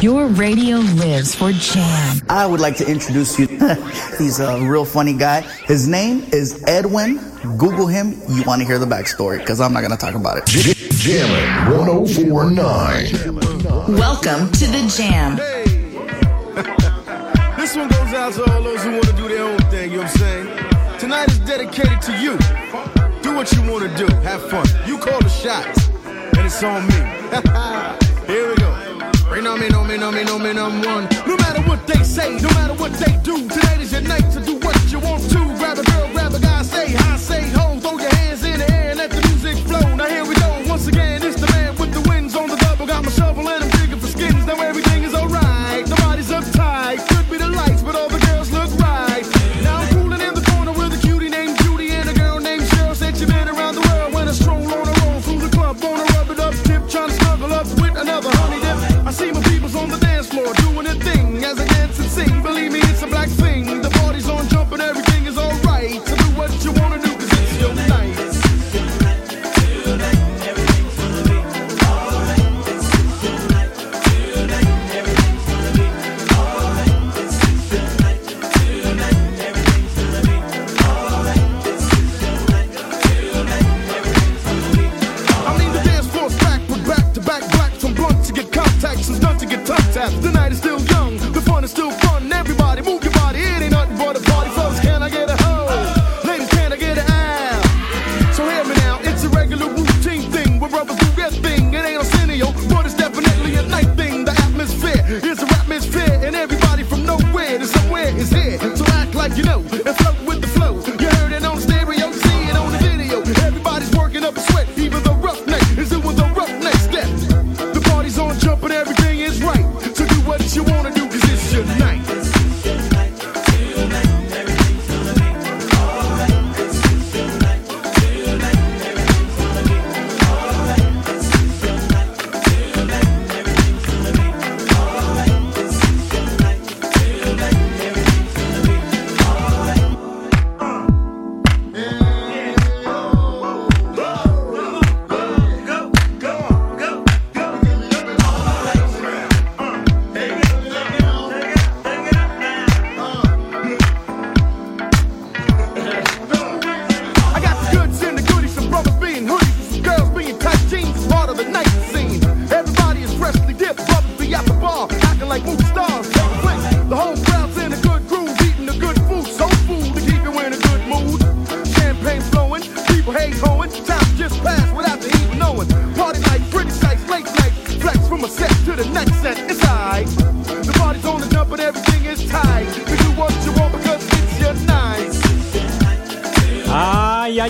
Your radio lives for Jam. I would like to introduce you. He's a real funny guy. His name is Edwin. Google him. You want to hear the backstory because I'm not going to talk about it. Jammin' 1049. Welcome to the Jam. Hey. this one goes out to all those who want to do their own thing, you know what I'm saying? Tonight is dedicated to you. Do what you want to do. Have fun. You call the shots. And it's on me. Here we go. Rain on me, no me, no me, no me, I'm one. No matter what they say, no matter what they do, tonight is your night to do what you want to. Grab a girl, grab a guy, say hi, say ho, throw your hands in the air and let the music flow. Now here we go, once again, it's the man with the wins on the double. Got my shovel and I'm digging for skins. Now everything is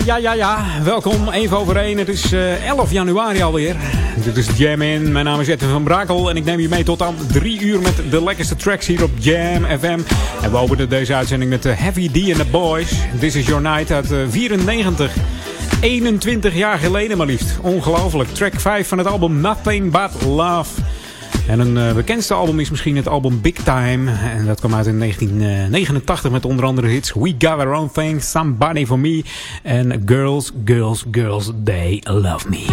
ja, ja, ja. Welkom, even over één. Het is eh, 11 januari alweer. Dit is Jam In. Mijn naam is Edwin van Brakel. En ik neem je mee tot aan drie uur met de lekkerste tracks hier op Jam FM. En we openen deze uitzending met de Heavy D and the Boys. This is Your Night uit eh, 94. 21 jaar geleden maar liefst. Ongelooflijk. Track 5 van het album Nothing But Love. En een eh, bekendste album is misschien het album Big Time. En dat kwam uit in 1989 met onder andere hits We Got Our Own Thing, Somebody For Me en Girls, Girls, Girls, They Love Me.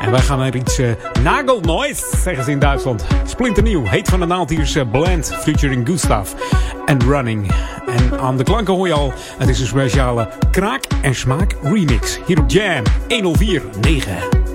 En wij gaan naar iets uh, Nagelnoise, zeggen ze in Duitsland. Splinternieuw, heet van de naald hier Blend, featuring Gustav en Running. En aan de klanken hoor je al, het is een speciale kraak en smaak remix. Hier op Jam 1049.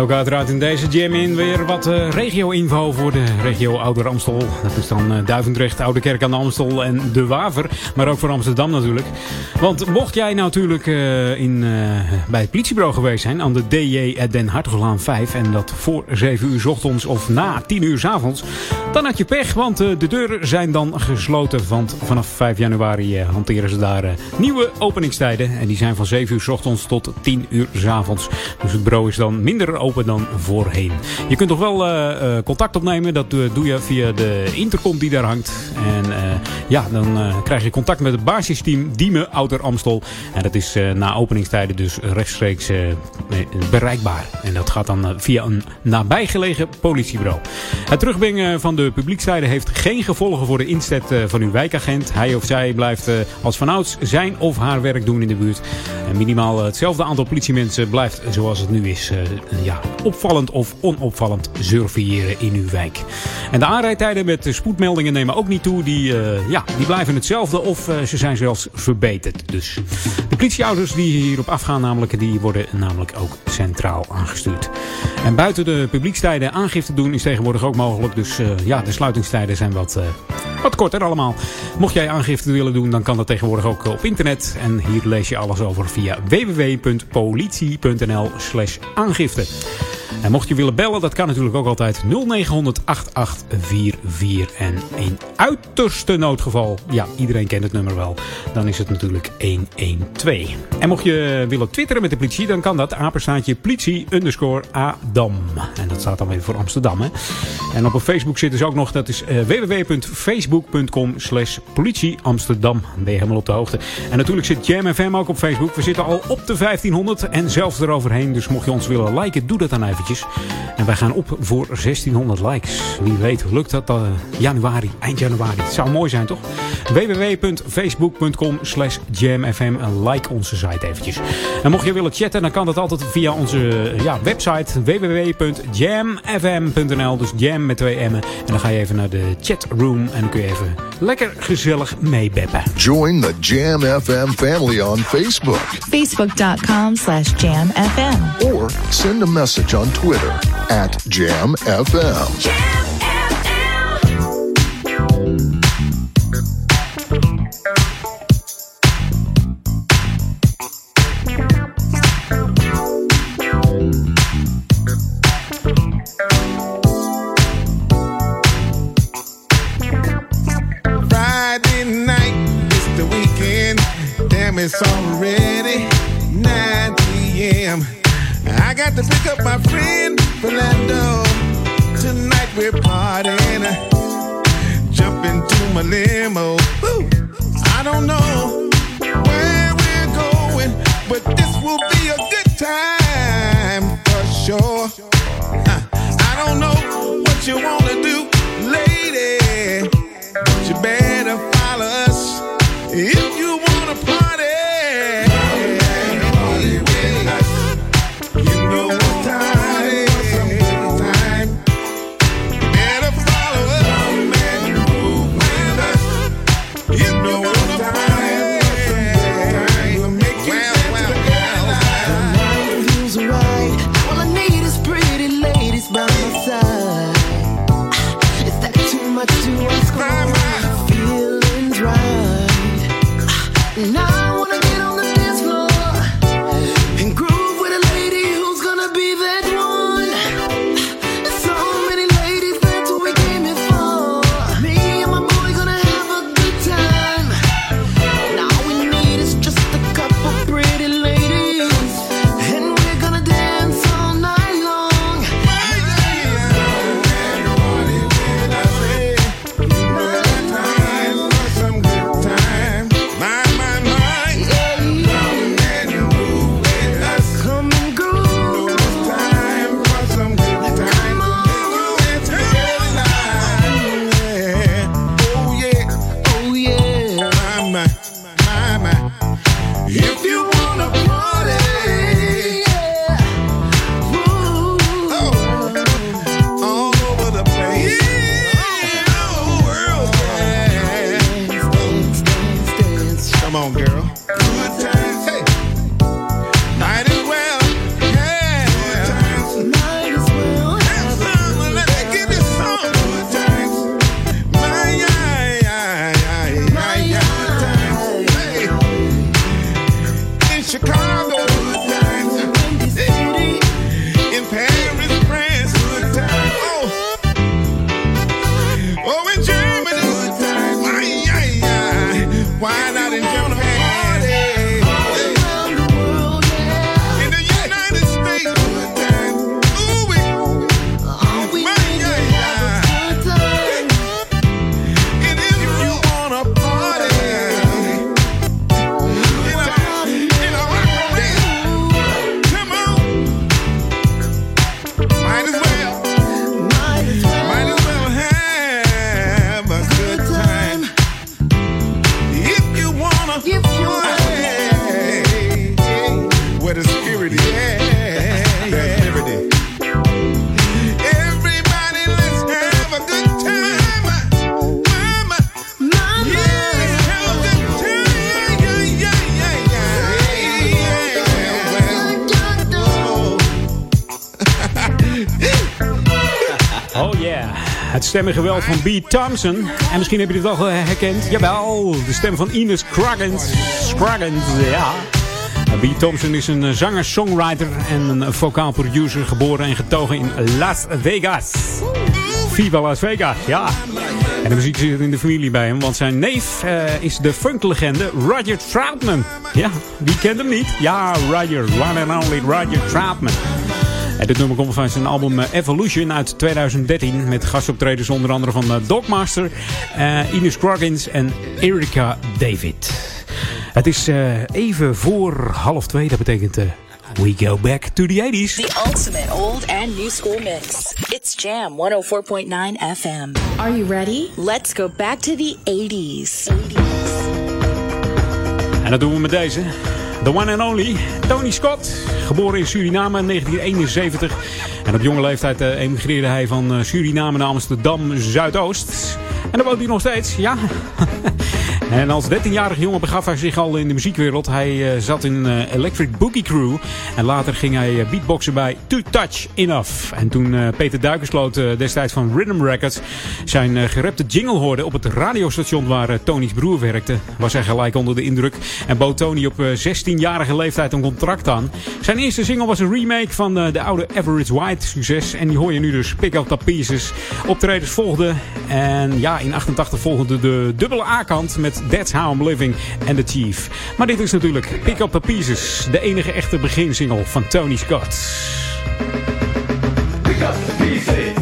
Ook uiteraard in deze jam in weer wat eh, regio-info voor de regio Ouder Amstel. Dat is dan eh, Duivendrecht, Oude Kerk aan de Amstel en De Waver. Maar ook voor Amsterdam natuurlijk. Want mocht jij natuurlijk eh, in, bij het politiebureau geweest zijn aan de DJ Den Hartoglaan 5 en dat voor 7 uur ochtends of na 10 uur 's avonds, dan had je pech, want de deuren zijn dan gesloten. Want vanaf 5 januari hanteren ze daar nieuwe openingstijden. En die zijn van 7 uur ochtends tot 10 uur 's avonds. Dus het bureau is dan minder open dan voorheen. Je kunt toch wel eh, eh, contact opnemen. Dat doe, doe je via de intercom die daar hangt. En eh, ja, dan eh, krijg je contact met het basisteam Diemen Ouder Amstel. En dat is eh, na openingstijden dus rechtstreeks eh, eh, bereikbaar. En dat gaat dan eh, via een nabijgelegen politiebureau. Het terugbrengen van de publiekstijden heeft geen gevolgen voor de inzet eh, van uw wijkagent. Hij of zij blijft eh, als vanouds zijn of haar werk doen in de buurt. En minimaal hetzelfde aantal politiemensen blijft zoals het nu is. eh, ja, opvallend of onopvallend surveilleren in uw wijk. En de aanrijdtijden met spoedmeldingen nemen ook niet toe. Die, eh, ja, die blijven hetzelfde of eh, ze zijn zelfs verbeterd. Dus de politieauto's die hierop afgaan namelijk, die worden namelijk ook centraal aangestuurd. En buiten de publiekstijden aangifte doen is tegenwoordig ook mogelijk. Dus ja, de sluitingstijden zijn wat, wat korter allemaal. Mocht jij aangifte willen doen, dan kan dat tegenwoordig ook op internet. En hier lees je alles over via www.politie.nl slash aangifte. En mocht je willen bellen, dat kan natuurlijk ook altijd 0900 8844. En in uiterste noodgeval, ja, iedereen kent het nummer wel, dan is het natuurlijk 112. En mocht je willen twitteren met de politie, dan kan dat apenstaatje politie underscore Adam. En dat staat dan weer voor Amsterdam, hè. En op Facebook zitten ze ook nog, dat is uh, www.facebook.com slash politie Amsterdam. Ben je helemaal op de hoogte. En natuurlijk zit Jam FM ook op Facebook. We zitten al op de 1500 en zelfs eroverheen. Dus mocht je ons willen liken, doe dat dan even eventjes. En wij gaan op voor 1600 likes. Wie weet lukt dat uh, januari, eind januari. Het zou mooi zijn toch? www.facebook.com slash jamfm. Like onze site eventjes. En mocht je willen chatten, dan kan dat altijd via onze eh, ja, website www.jamfm.nl. Dus jam met twee m'en. En dan ga je even naar de chatroom en dan kun je even lekker gezellig meebeppen. Join the Jam FM family on Facebook. Facebook.com slash jamfm. Or send a message on Twitter at JamFM. Jam. Come on, girl. stemmengeweld van B. Thompson. En misschien heb je dit al herkend. Jawel, de stem van Ines Scruggins. Scruggins, ja. B. Thompson is een zanger, songwriter en een vocaal producer. Geboren en getogen in Las Vegas. Viva Las Vegas, ja. En de muziek zit in de familie bij hem, want zijn neef eh, is de funklegende Roger Troutman. Ja, wie kent hem niet? Ja, Roger, one and only Roger Troutman. En dit nummer komt van zijn album eh, Evolution uit 2013. Met gastoptreders onder andere van eh, Dogmaster, uh, Ines Croggins en Erika David. Het is even voor half twee. Dat betekent we go back to the 80s. The ultimate old and new school mix. It's Jam 104.9 FM. Are you ready? Let's go back to the 80s. 80s. En dat doen we met deze. The one and only, Tony Scott. Geboren in Suriname in 1971. En op jonge leeftijd eh, emigreerde hij van eh, Suriname naar Amsterdam Zuidoost. En daar woont hij nog steeds, ja. En als 13-jarig jongen begaf hij zich al in de muziekwereld. Hij uh, zat in uh, Electric Boogie Crew. En later ging hij uh, beatboxen bij To Touch Enough. En toen Peter Duikersloot destijds van Rhythm Records zijn gerepte jingle hoorde op het radiostation waar Tony's broer werkte, was hij gelijk onder de indruk. En bood Tony op 16-jarige leeftijd een contract aan. Zijn eerste single was een remake van de oude Average White succes. En die hoor je nu dus Pick Up The Pieces. Optredens volgden. En ja, in 88 volgde de dubbele A-kant met That's How I'm Living en The Chief. Maar dit is natuurlijk Pick Up The Pieces, de enige echte beginsingle van Tony Scott. Pick up the pieces.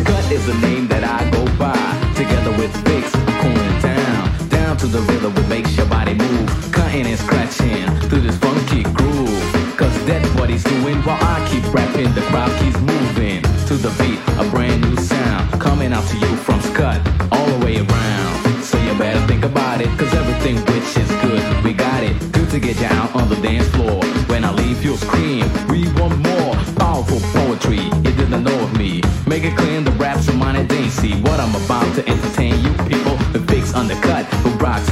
Scott is a name that I go by. Together with I'm cooling down. Down to the rhythm that makes your body move. Cutting and scratching through this funky groove. That's doing while I keep rapping. The crowd keeps moving to the beat. A brand new sound coming out to you from Scott all the way around. So you better think about it. Cause everything which is good, we got it. Good to get you out on the dance floor. When I leave, you'll scream. We want more powerful poetry. You didn't know of me. Make it clear in the raps of mine and. What I'm about to entertain you people. The fix undercut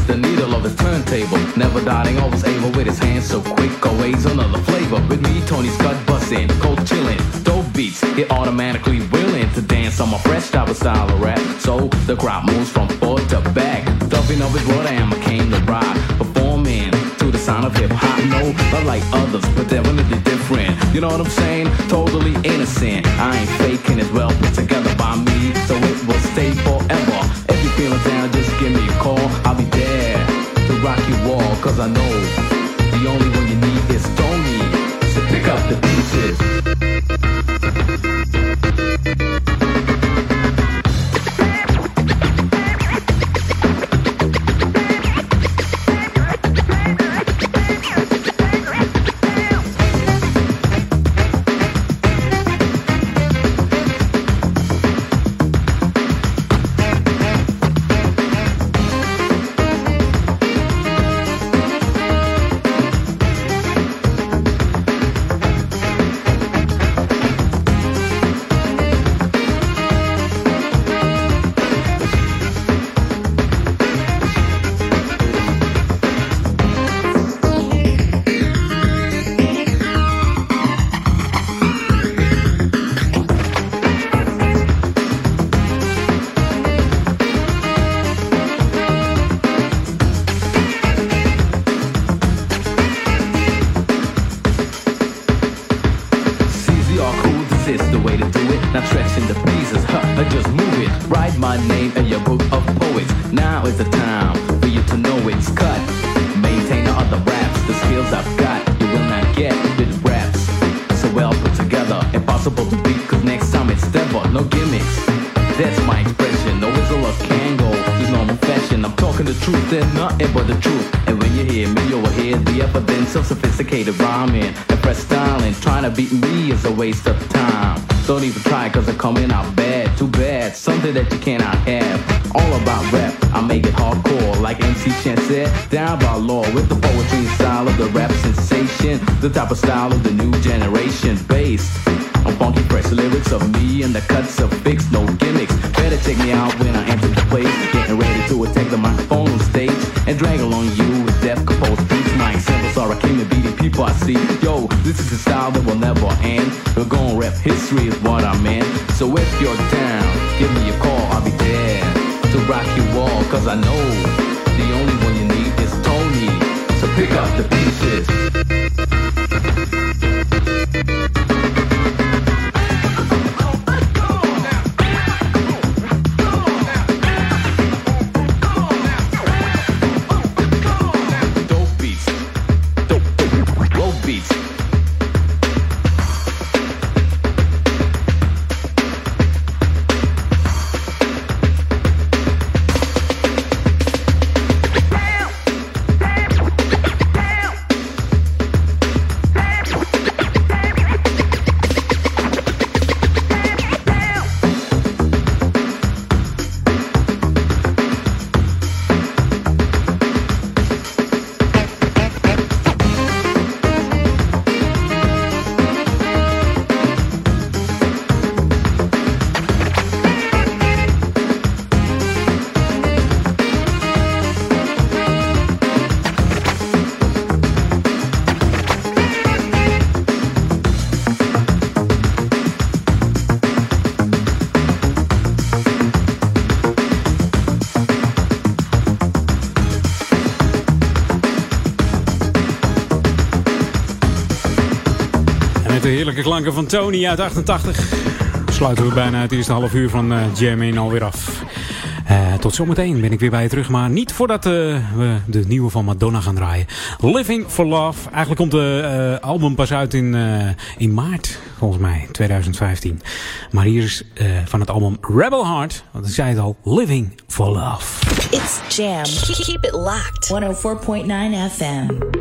the needle of the turntable. Never doubting, always able with his hands so quick. Always another flavor. With me, Tony Scott bustin', cold chillin', dope beats. Get automatically willing to dance on my fresh type of style of rap. So the crowd moves from forward to back. Dumping up his what I am. I came to rock, performing to the sound of hip hop. No, not like others, but definitely different. You know what I'm saying? Totally innocent. I ain't faking it well put together by me, so it will stay forever. If you feeling down, just give me a call. There to rock you all, cause I know the only one you need is Tony. So pick up the pieces. Klanken van Tony uit 88 sluiten we bijna het eerste half uur van uh, Jam in alweer af. Uh, tot zometeen ben ik weer bij je terug, maar niet voordat uh, we de nieuwe van Madonna gaan draaien. Living for Love. Eigenlijk komt de uh, album pas uit in, in maart, volgens mij, 2015. Maar hier is van het album Rebel Heart, want ik zei het al, Living for Love. It's Jam. Keep it locked. 104.9 FM.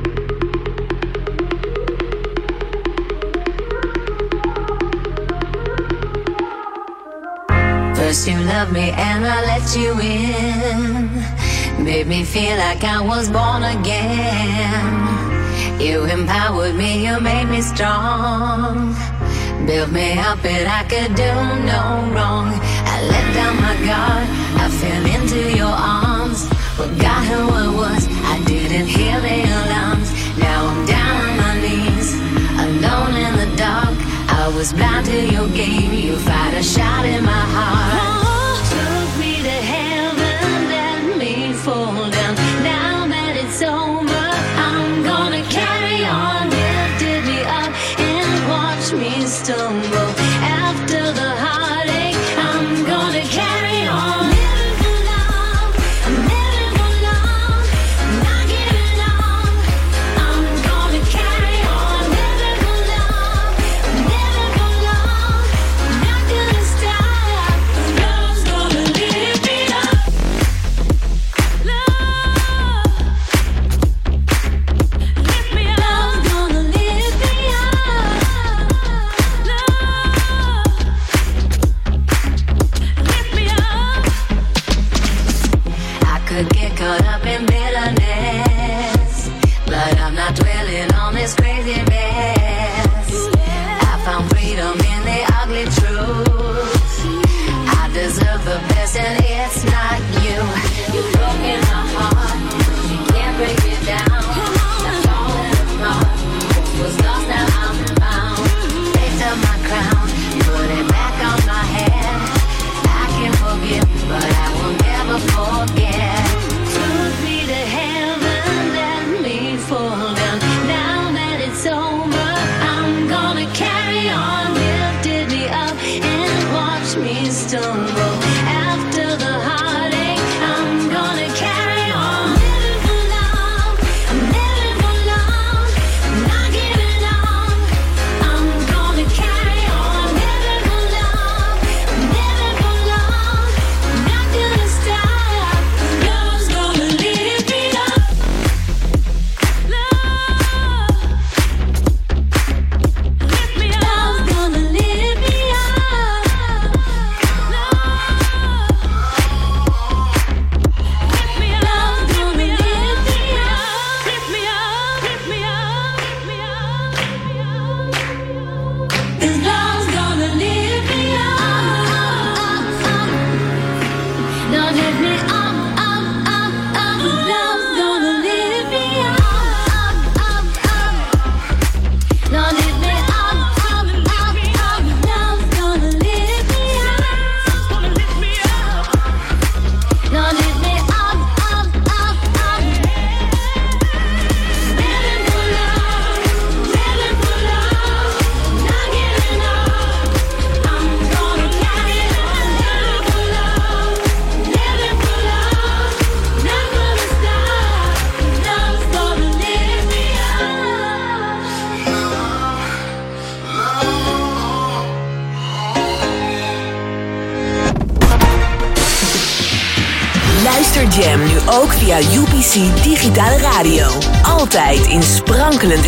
First you loved me and I let you in. Made me feel like I was born again. You empowered me, you made me strong. Built me up and I could do no wrong. I let down my guard, I fell into your arms. Forgot who I was, I didn't hear the alarms. Now I'm down on my knees, alone in the dark. I was blind to your game, you fired a shot in my heart. Took me to heaven, let me fall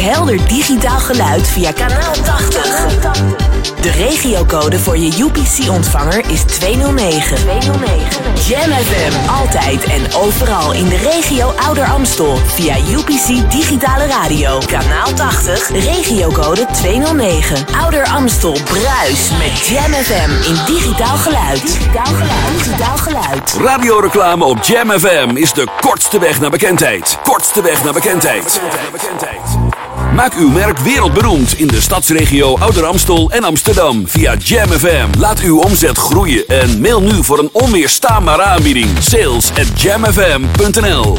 helder digitaal geluid via kanaal 80. De regiocode voor je UPC-ontvanger is 209. 209. Jam FM, altijd en overal in de regio Ouder Amstel via UPC Digitale Radio. Kanaal 80, regiocode 209. Ouder Amstel bruist met Jam FM in digitaal geluid. Digitaal geluid. Digitaal geluid. Radioreclame op Jam FM is de kortste weg naar bekendheid. Kortste weg naar bekendheid. Maak uw merk wereldberoemd in de stadsregio Ouder Amstel en Amsterdam via Jam FM. Laat uw omzet groeien en mail nu voor een onweerstaanbare aanbieding. Sales at jamfm.nl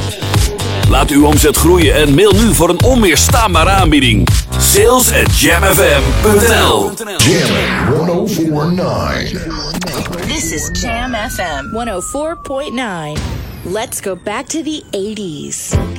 Laat uw omzet groeien en mail nu voor een onweerstaanbare aanbieding. Sales at jamfm.nl Jam 1049. This is Jam FM 104.9. Let's go back to the 80s.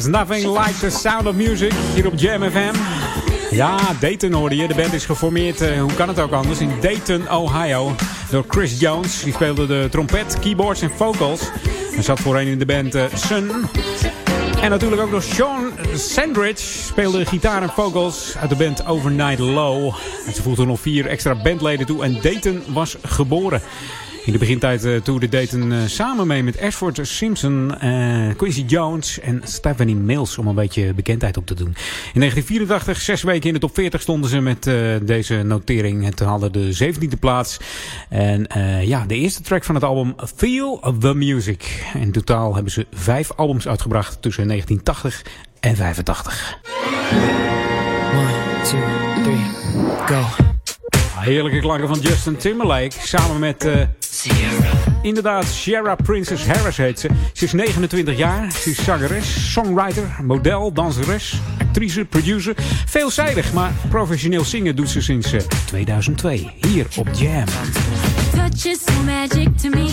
There's nothing like the sound of music hier op Jam FM. Ja, Dayton hoorde je. De band is geformeerd, uh, hoe kan het ook anders, in Dayton, Ohio. Door Chris Jones. Die speelde de trompet, keyboards en vocals. En zat voorheen in de band uh, Sun. En natuurlijk ook nog Sean Sandridge speelde gitaar en vocals uit de band Overnight Low. En ze voegde nog vier extra bandleden toe en Dayton was geboren. In de begintijd uh, toerde Dayton uh, samen mee met Ashford Simpson, uh, Quincy Jones en Stephanie Mills om een beetje bekendheid op te doen. In 1984, zes weken in de top 40 stonden ze met deze notering. Het haalde de 17e plaats. En ja, de eerste track van het album Feel the Music. In totaal hebben ze vijf albums uitgebracht tussen 1980 en 85. 1, 2, 3, go. Heerlijke klanken van Justin Timberlake. Samen met... Uh. Inderdaad, Sierra Princess Harris heet ze. Ze is 29 jaar. Ze is zangeres, songwriter, model, danseres, actrice, producer. Veelzijdig, maar professioneel zingen doet ze sinds uh, 2002. Hier op Jam. Touch is so magic to me.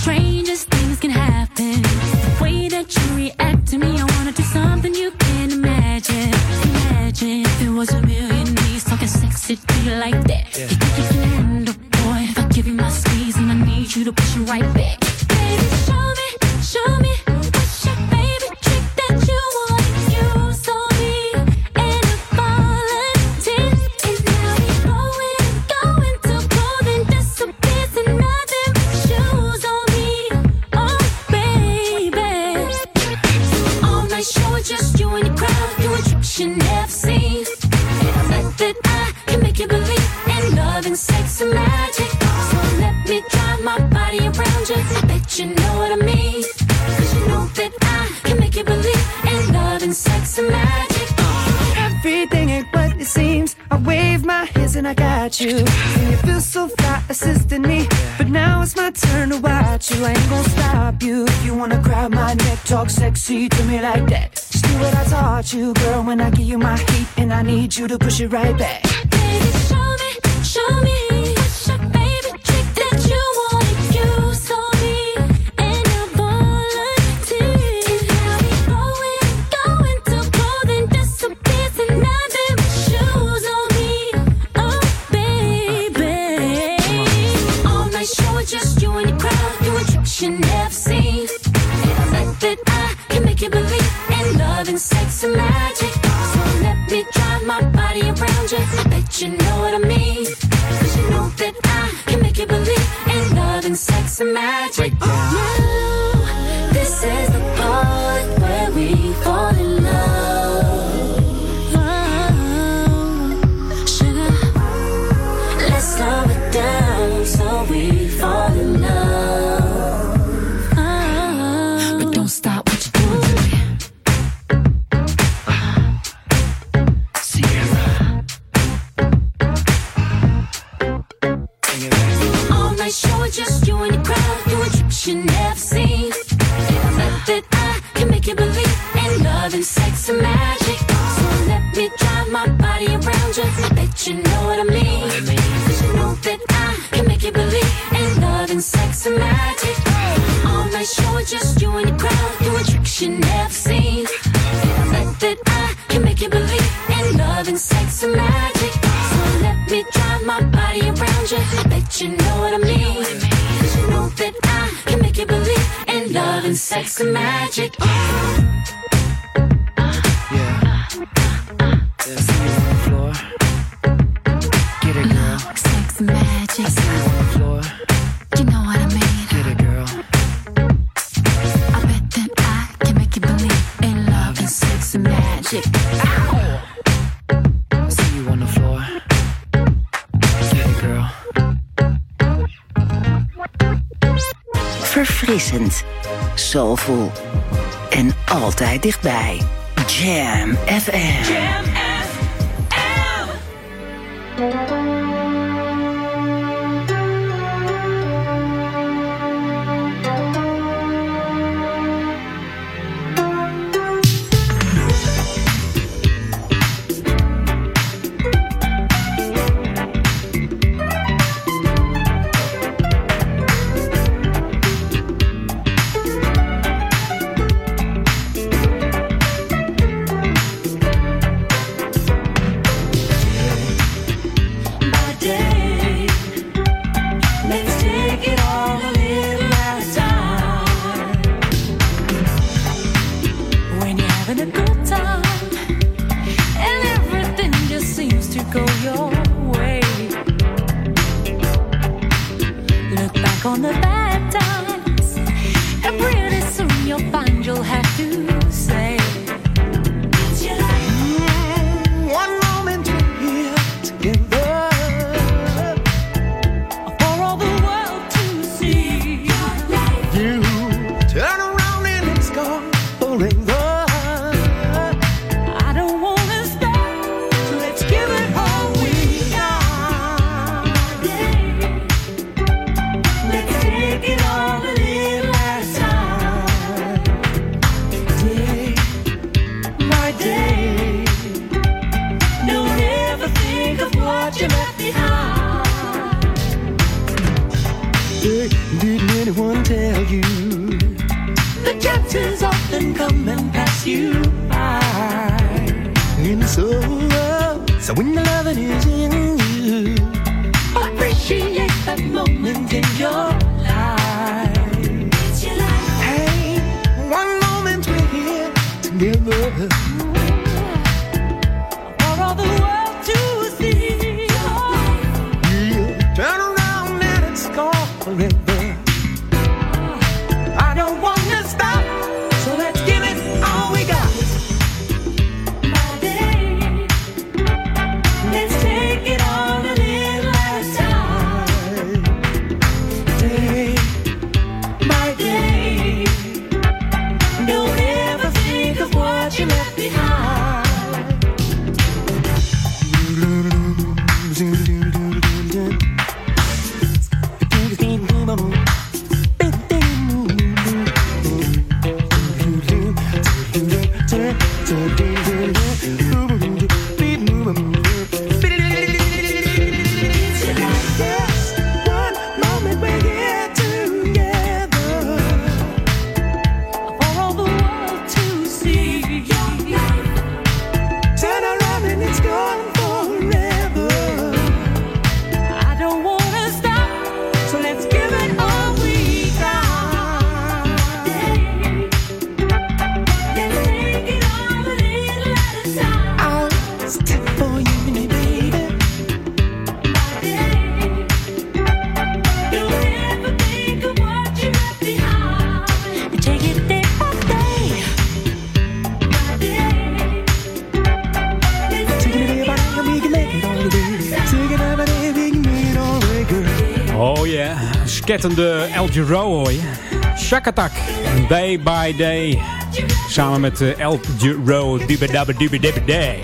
Strangest things can happen. The way that you react to me. I wanna do something you can't imagine. Imagine if there was a million talking sexy to you like that. Yeah. You think you can handle, boy, if I give you my squeeze and I need you to push it right back. Baby, show me, show me. You believe in love and sex and magic. So let me drive my body around you. I bet you know what I mean. Cause you know that I can make you believe in love and sex and magic. Everything ain't what it seems. I wave my hands and I got you. And you feel so fly assisting me. But now it's my turn to watch you. I ain't gonna stop you. If you wanna grab my neck, talk sexy to me like that. Do what I taught you, girl. When I give you my heat, and I need you to push it right back. Baby, show me, show me. What's your trick that you me? And. And now going, going nothing but shoes on me. Oh, baby. All night show just you and your crowd doing tricks you never seen. And I that I can make you believe in love and sex and magic. So let me drive my body around you. I bet you know what I mean. Cause you know that I can make you believe in love and sex and magic. Now, soulful en altijd dichtbij. Jam FM. Jam mirror. Skettende El Giro hoor je. Shakatak, Day by Day. Samen met eh, El Giro, Day.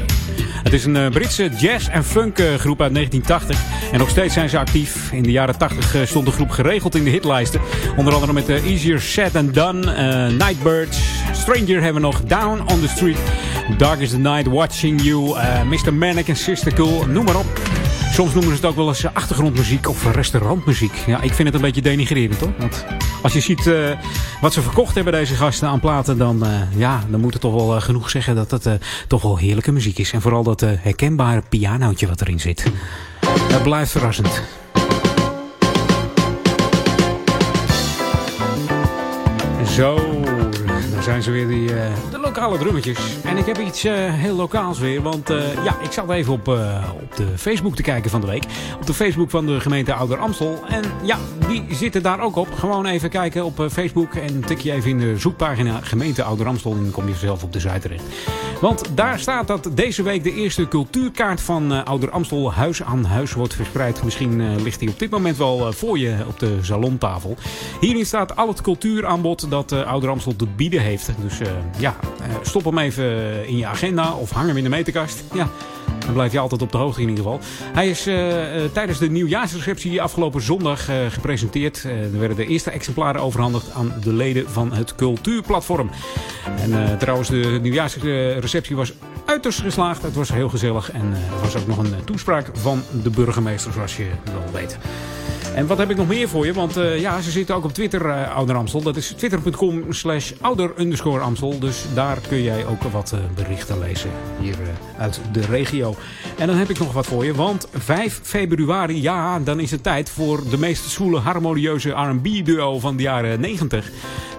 Het is een eh, Britse jazz- en funk eh, groep uit 1980. En nog steeds zijn ze actief. In de jaren 80 eh, stond de groep geregeld in de hitlijsten. Onder andere met Easier Said Than Done, Nightbirds, Stranger hebben we nog, Down on the Street, Dark is the Night, Watching You, Mr. Manic en Sister Cool, noem maar op. Soms noemen ze het ook wel eens eh, achtergrondmuziek of restaurantmuziek. Ja, ik vind het een beetje denigrerend hoor. Want als je ziet eh, wat ze verkocht hebben deze gasten aan platen, dan, eh, ja, dan moet het toch wel genoeg zeggen dat het eh, toch wel heerlijke muziek is. En vooral dat herkenbare pianootje wat erin zit. Dat blijft verrassend. Zo, zijn ze weer die, eh, de lokale drummetjes. En ik heb iets eh, heel lokaals weer. Want eh, ja, ik zat even op, op de Facebook te kijken van de week. Op de Facebook van de gemeente Ouder Amstel. En ja, die zitten daar ook op. Gewoon even kijken op Facebook. En tik je even in de zoekpagina gemeente Ouder Amstel. En dan kom je zelf op de site terecht. Want daar staat dat deze week de eerste cultuurkaart van Ouder Amstel huis aan huis wordt verspreid. Misschien ligt die op dit moment wel voor je op de salontafel. Hierin staat al het cultuuraanbod dat Ouder Amstel te bieden heeft. Dus eh, ja, eh, stop hem even in je agenda of hang hem in de meterkast. Ja. Dan blijf je altijd op de hoogte in ieder geval. Hij is eh, tijdens de nieuwjaarsreceptie afgelopen zondag gepresenteerd. Er werden de eerste exemplaren overhandigd aan de leden van het cultuurplatform. En trouwens, de nieuwjaarsreceptie was uiterst geslaagd. Het was heel gezellig. En er was ook nog een toespraak van de burgemeester, zoals je wel weet. En wat heb ik nog meer voor je? Want eh, ja, ze zitten ook op Twitter, eh, Ouder Amstel. Dat is twitter.com slash ouder underscore Amstel. Dus daar kun jij ook wat eh, berichten lezen hier uit de regio. En dan heb ik nog wat voor je. Want 5 februari, ja, dan is het tijd voor de meest zwoele, harmonieuze R&B duo van de jaren 90.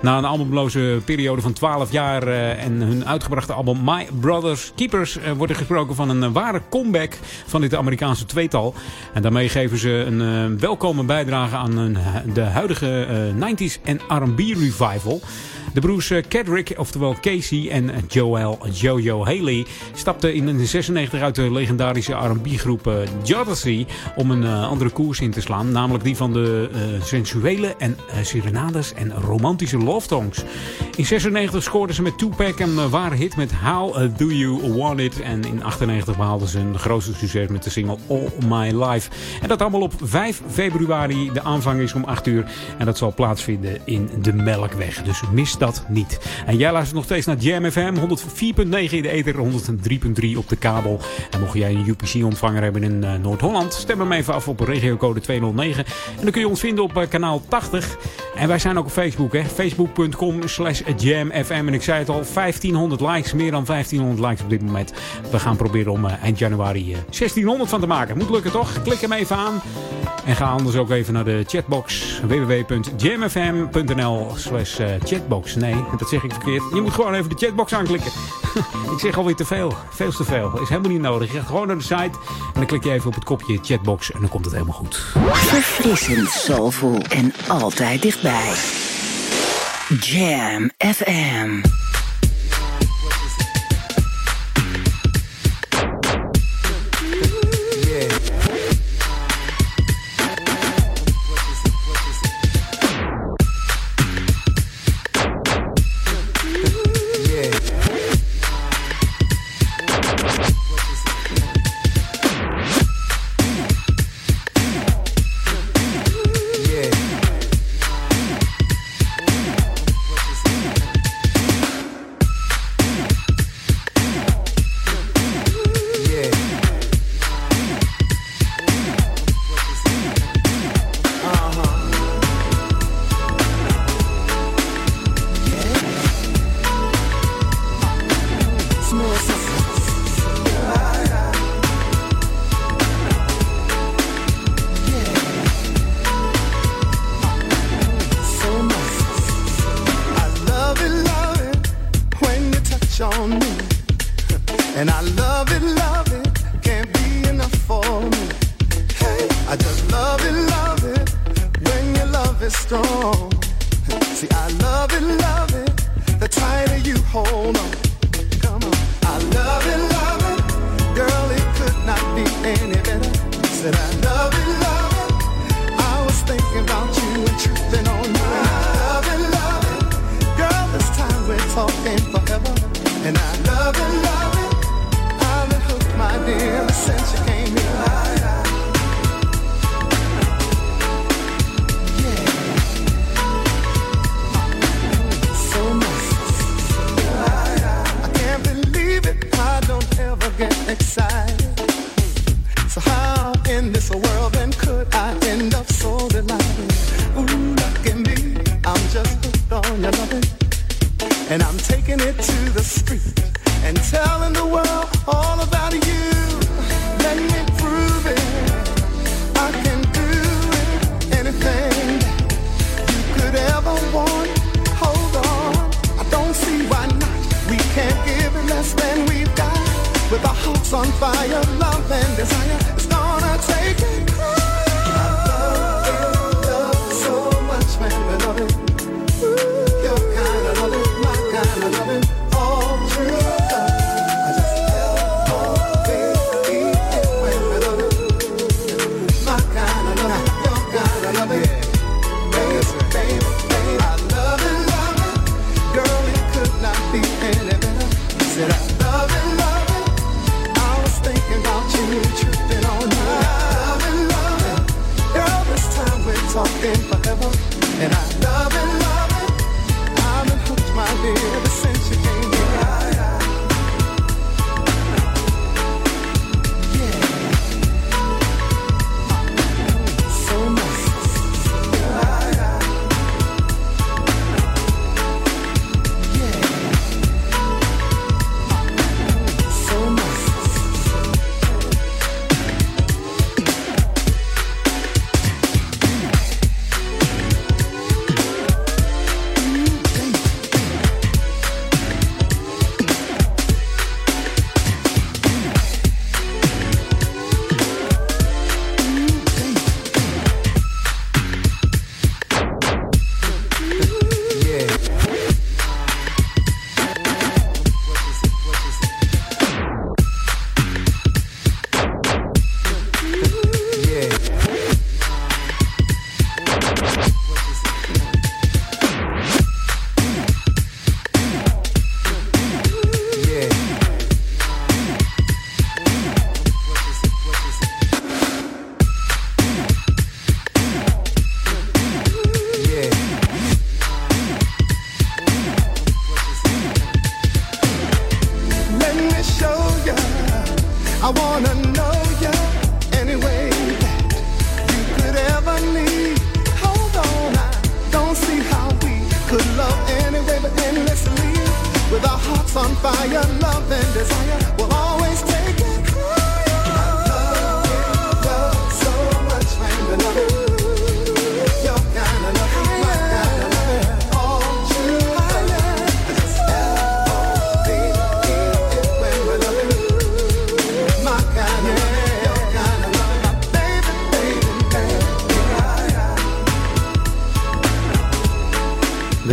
Na een albumloze periode van 12 jaar en hun uitgebrachte album My Brothers Keepers wordt er gesproken van een ware comeback van dit Amerikaanse tweetal. En daarmee geven ze een welkome bijdrage aan de huidige eh, 90s en R&B revival. De broers eh, Kedrick, oftewel Casey en Joel Jojo Haley, stapten in 1996 uit de legendarische R&B-groep eh, Jodeci om een eh, andere koers in te slaan. Namelijk die van de eh, sensuele en eh, serenades en romantische love songs. In 96 scoorden ze met Tupac een eh, ware hit met How eh, Do You Want It. En in 98 behaalden ze een grootste succes met de single All My Life. En dat allemaal op 5 februari. De aanvang is om 8 uur. En dat zal plaatsvinden in de Melkweg. Dus dat niet. En jij luistert nog steeds naar Jam FM, 104.9 in de ether, 103.3 op de kabel. En mocht jij een UPC-ontvanger hebben in uh, Noord-Holland, stem hem even af op regiocode 209. En dan kun je ons vinden op uh, kanaal 80. En wij zijn ook op Facebook, hè. Facebook.com slash jamfm. En ik zei het al, 1500 likes, meer dan 1500 likes op dit moment. We gaan proberen om uh, eind januari 1600 van te maken. Moet lukken toch? Klik hem even aan. En ga anders ook even naar de chatbox www.jamfm.nl slash chatbox. Nee, dat zeg ik verkeerd. Je moet gewoon even de chatbox aanklikken. ik zeg alweer te veel. Veel te veel. Is helemaal niet nodig. Je gaat gewoon naar de site en dan klik je even op het kopje chatbox en dan komt het helemaal goed. Verfrissend, soulful en altijd dichtbij. Jam FM. Said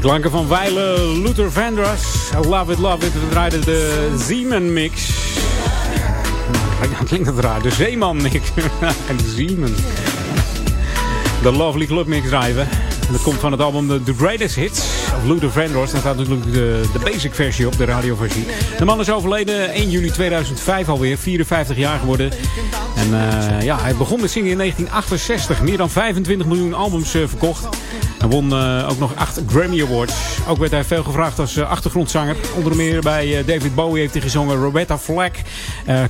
klanken van Weile Luther Vandross. Love it, love it. We draaiden de Zeeman mix. Ja, klinkt het raar. De Zeeman mix. de Zeeman. De Lovely Club mix draaien we. En Dat komt van het album The, The Greatest Hits of Luther Vandross. Daar staat natuurlijk de, de basic versie op, de radioversie. De man is overleden 1 juli 2005 alweer. 54 jaar geworden. En eh, ja, hij begon met zingen in 1968. Meer dan 25 miljoen albums eh, verkocht. Hij won eh, ook nog 8 Grammy Awards. Ook werd hij veel gevraagd als eh, achtergrondzanger. Onder meer bij eh, David Bowie heeft hij gezongen. Roberta Flack,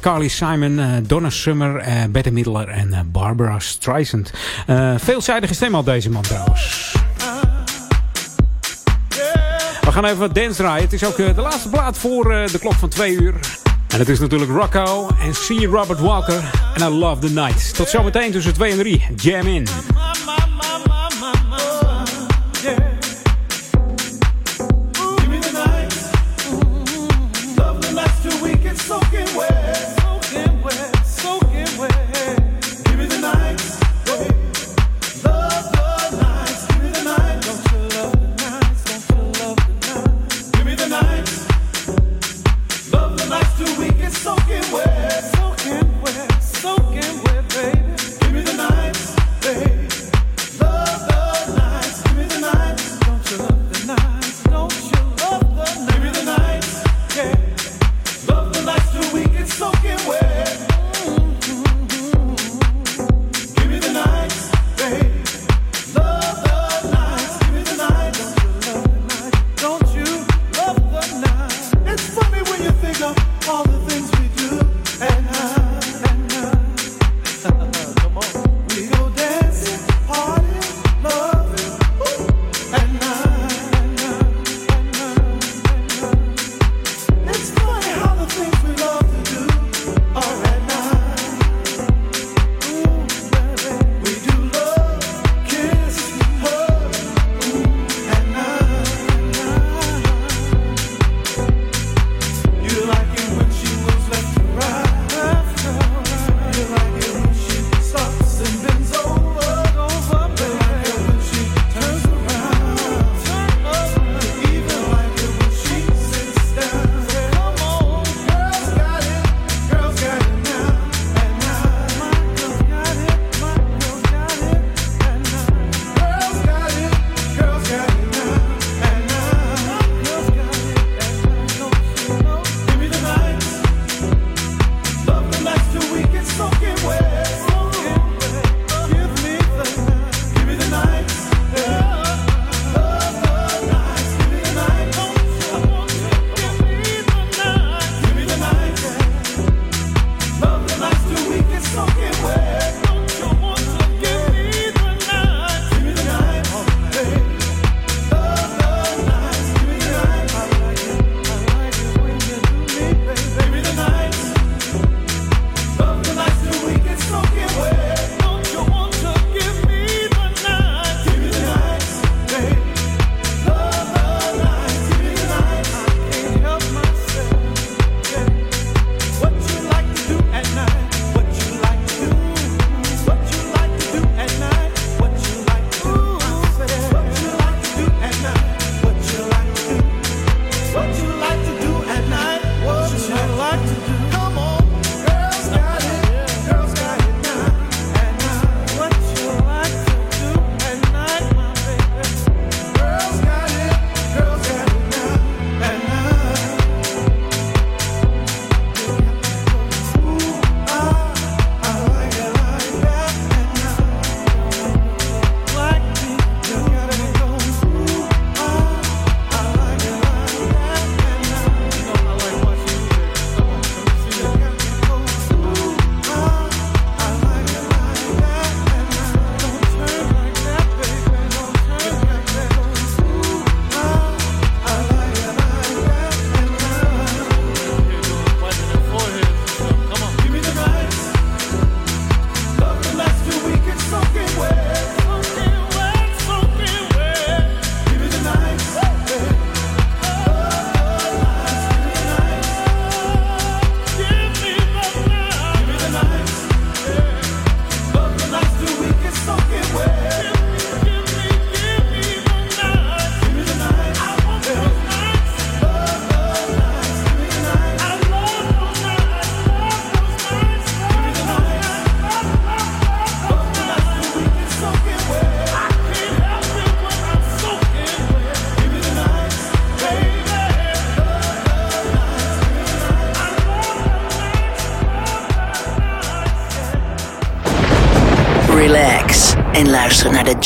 Carly Simon, Donna Summer, Bette Midler en Barbara Streisand. Veelzijdige stem had deze man trouwens. We gaan even wat dance draaien. Het is ook de laatste plaat voor de klok van twee uur. En het is natuurlijk Rocco en C. Robert Walker. En I Love the Night. Tot zometeen tussen 2 en 3. Jam in.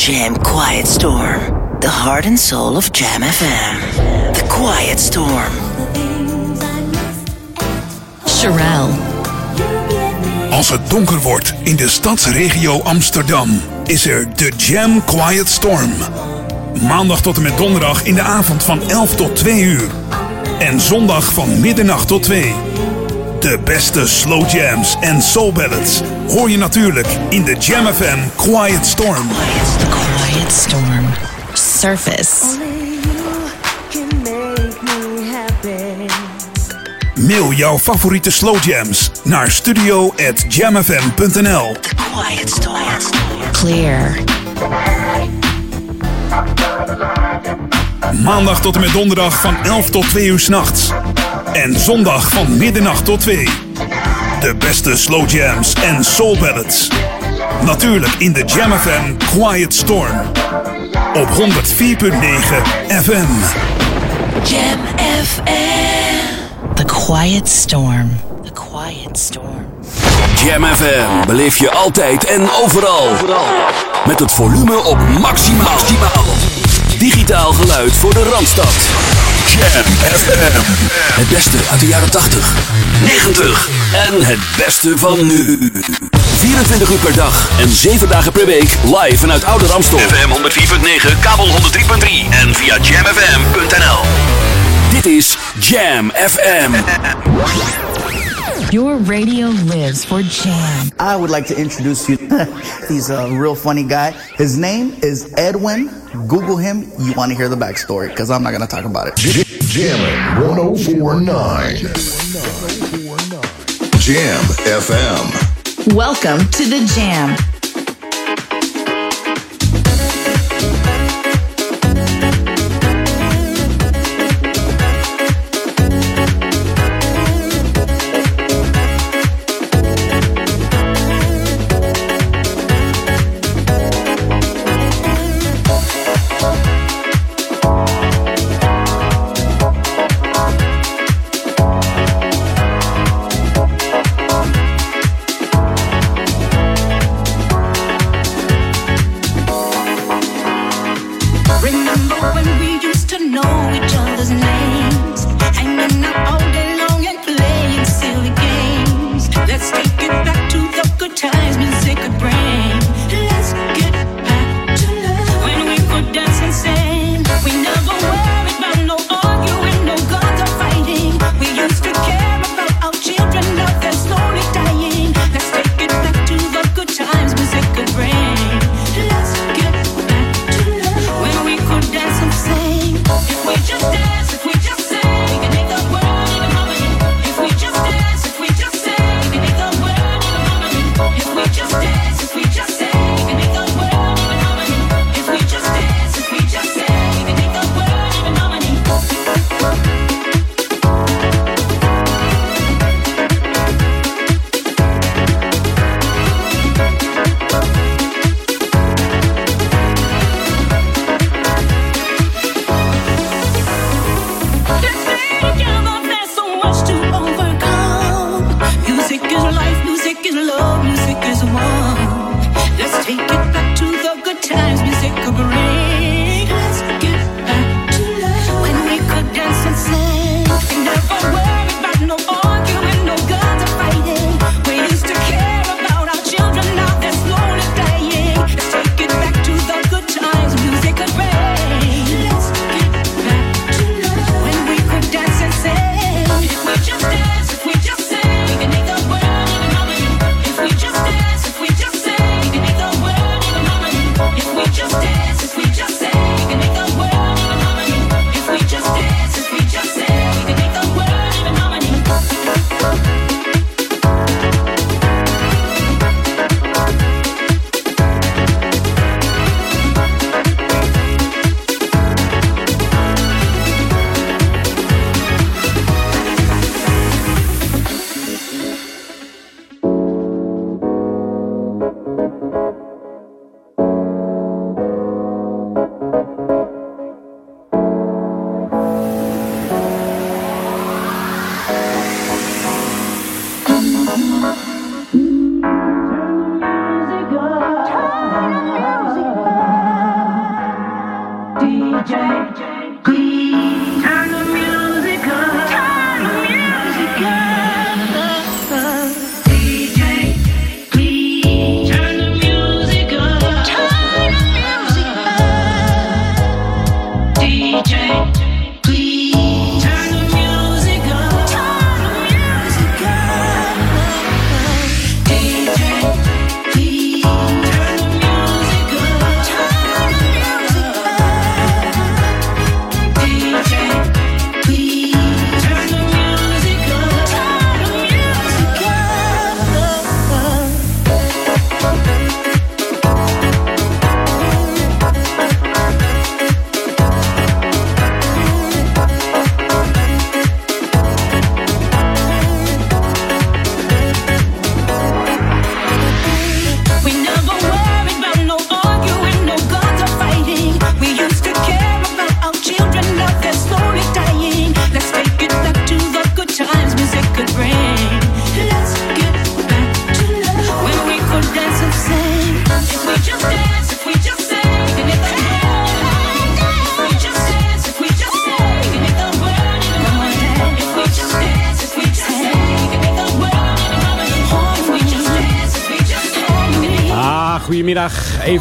Jam Quiet Storm. The heart and soul of Jam FM. The Quiet Storm. Sherelle. Als het donker wordt in de stadsregio Amsterdam, is er de Jam Quiet Storm. Maandag tot en met donderdag in de avond van 11 tot 2 uur. En zondag van middernacht tot 2. De beste slow jams en soul ballads hoor je natuurlijk in de Jam FM Quiet Storm. The Quiet Storm. Surface. Mail jouw favoriete slow jams naar studio@jamfm.nl. Quiet Storm. Clear. Maandag tot en met donderdag van 11 tot 2 uur s'nachts. En zondag van middernacht tot 2. De beste slow jams en soul ballads. Natuurlijk in de Jam FM Quiet Storm. Op 104.9 FM. Jam FM. The Quiet Storm. The Quiet Storm. Jam FM beleef je altijd en overal. Met het volume op maximaal. Digitaal geluid voor de Randstad. Jam FM. Het beste uit de jaren 80, 90 en het beste van nu. 24 uur per dag en 7 dagen per week live vanuit Oude Ramstel. FM 104.9, kabel 103.3 en via jamfm.nl. Dit is Jam FM. Your radio lives for Jam. I would like to introduce you. He's a real funny guy. His name is Edwin. Google him. You want to hear the backstory because I'm not going to talk about it. Jammin' 1049. Jam FM. Welcome to the Jam.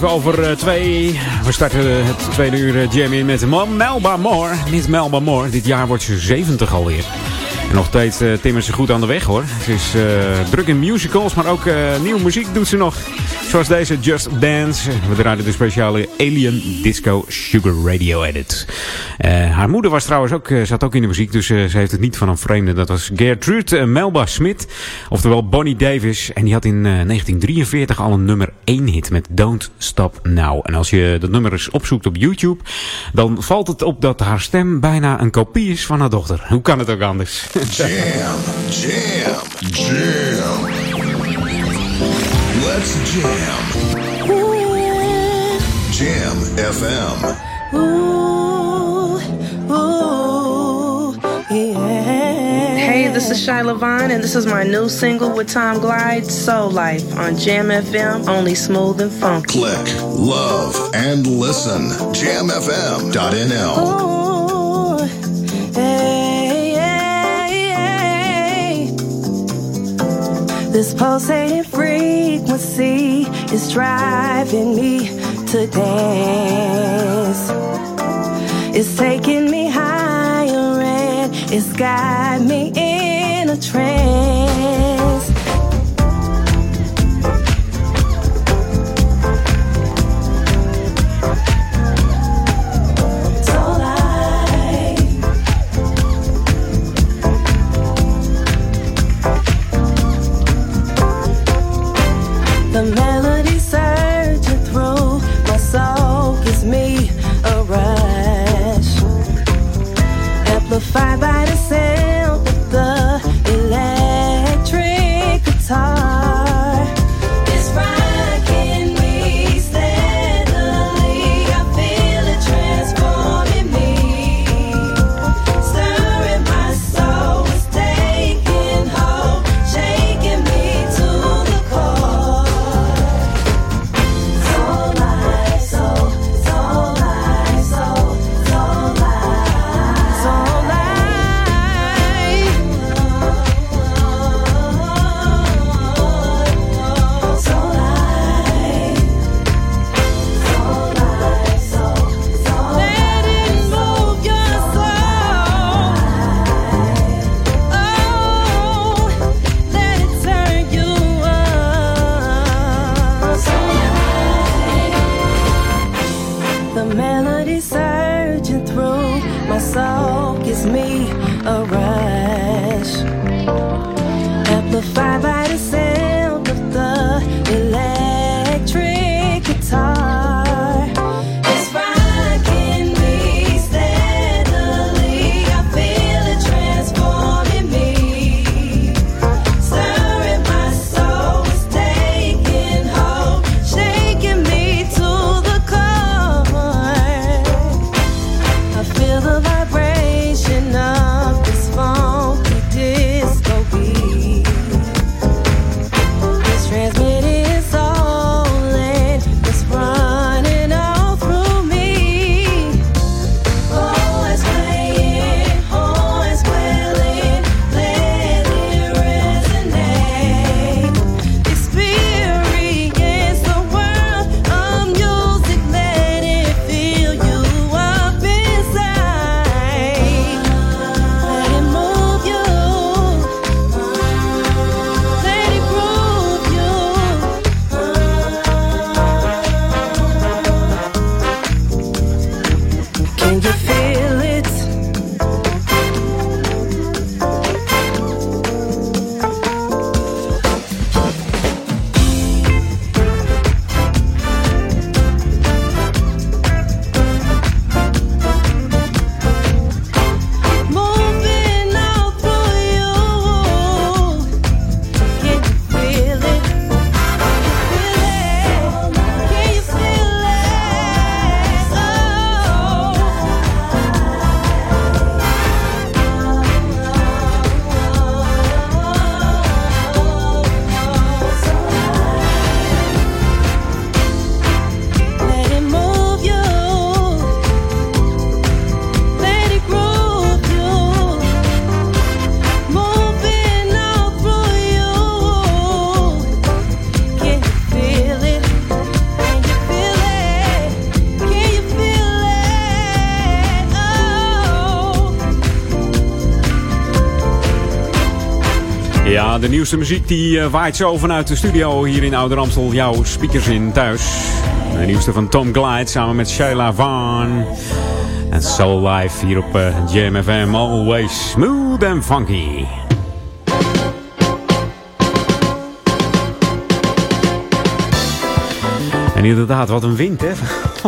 Over uh, twee. We starten het tweede uur uh, jam in met Melba Moore. Niet Melba Moore, dit jaar wordt ze 70 alweer. En nog steeds uh, timmert ze goed aan de weg hoor. Ze is druk in musicals, maar ook nieuwe muziek doet ze nog. Zoals deze Just Dance. We draaien de speciale Alien Disco Sugar Radio Edit. Uh, haar moeder was trouwens ook, uh, zat ook in de muziek, dus uh, ze heeft het niet van een vreemde. Dat was Gertrude Melba Smit, oftewel Bonnie Davis. En die had in 1943 al een nummer 1 hit met Don't Stop Now. En als je dat nummer eens opzoekt op YouTube, dan valt het op dat haar stem bijna een kopie is van haar dochter. Hoe kan het ook anders? Jam, jam, jam. Jam. Jam FM. Ooh, ooh, yeah. Hey, this is Shy Levine, and this is my new single with Tom Glide, Soul Life, on Jam FM, only smooth and funky. Click, love, and listen. JamFM.nl. Ooh, hey, hey, hey. This pulsating frequency is driving me to dance. It's taking me higher and it's got me in a trance. Amplified by the sound de nieuwste muziek die eh, waait zo vanuit de studio hier in Ouder Amstel. Jouw speakers in thuis. De nieuwste van Tom Glide samen met Sheila Vaughn. En Soul Life hier op uh, Jam FM. Always smooth and funky. En inderdaad, wat een wind, hè?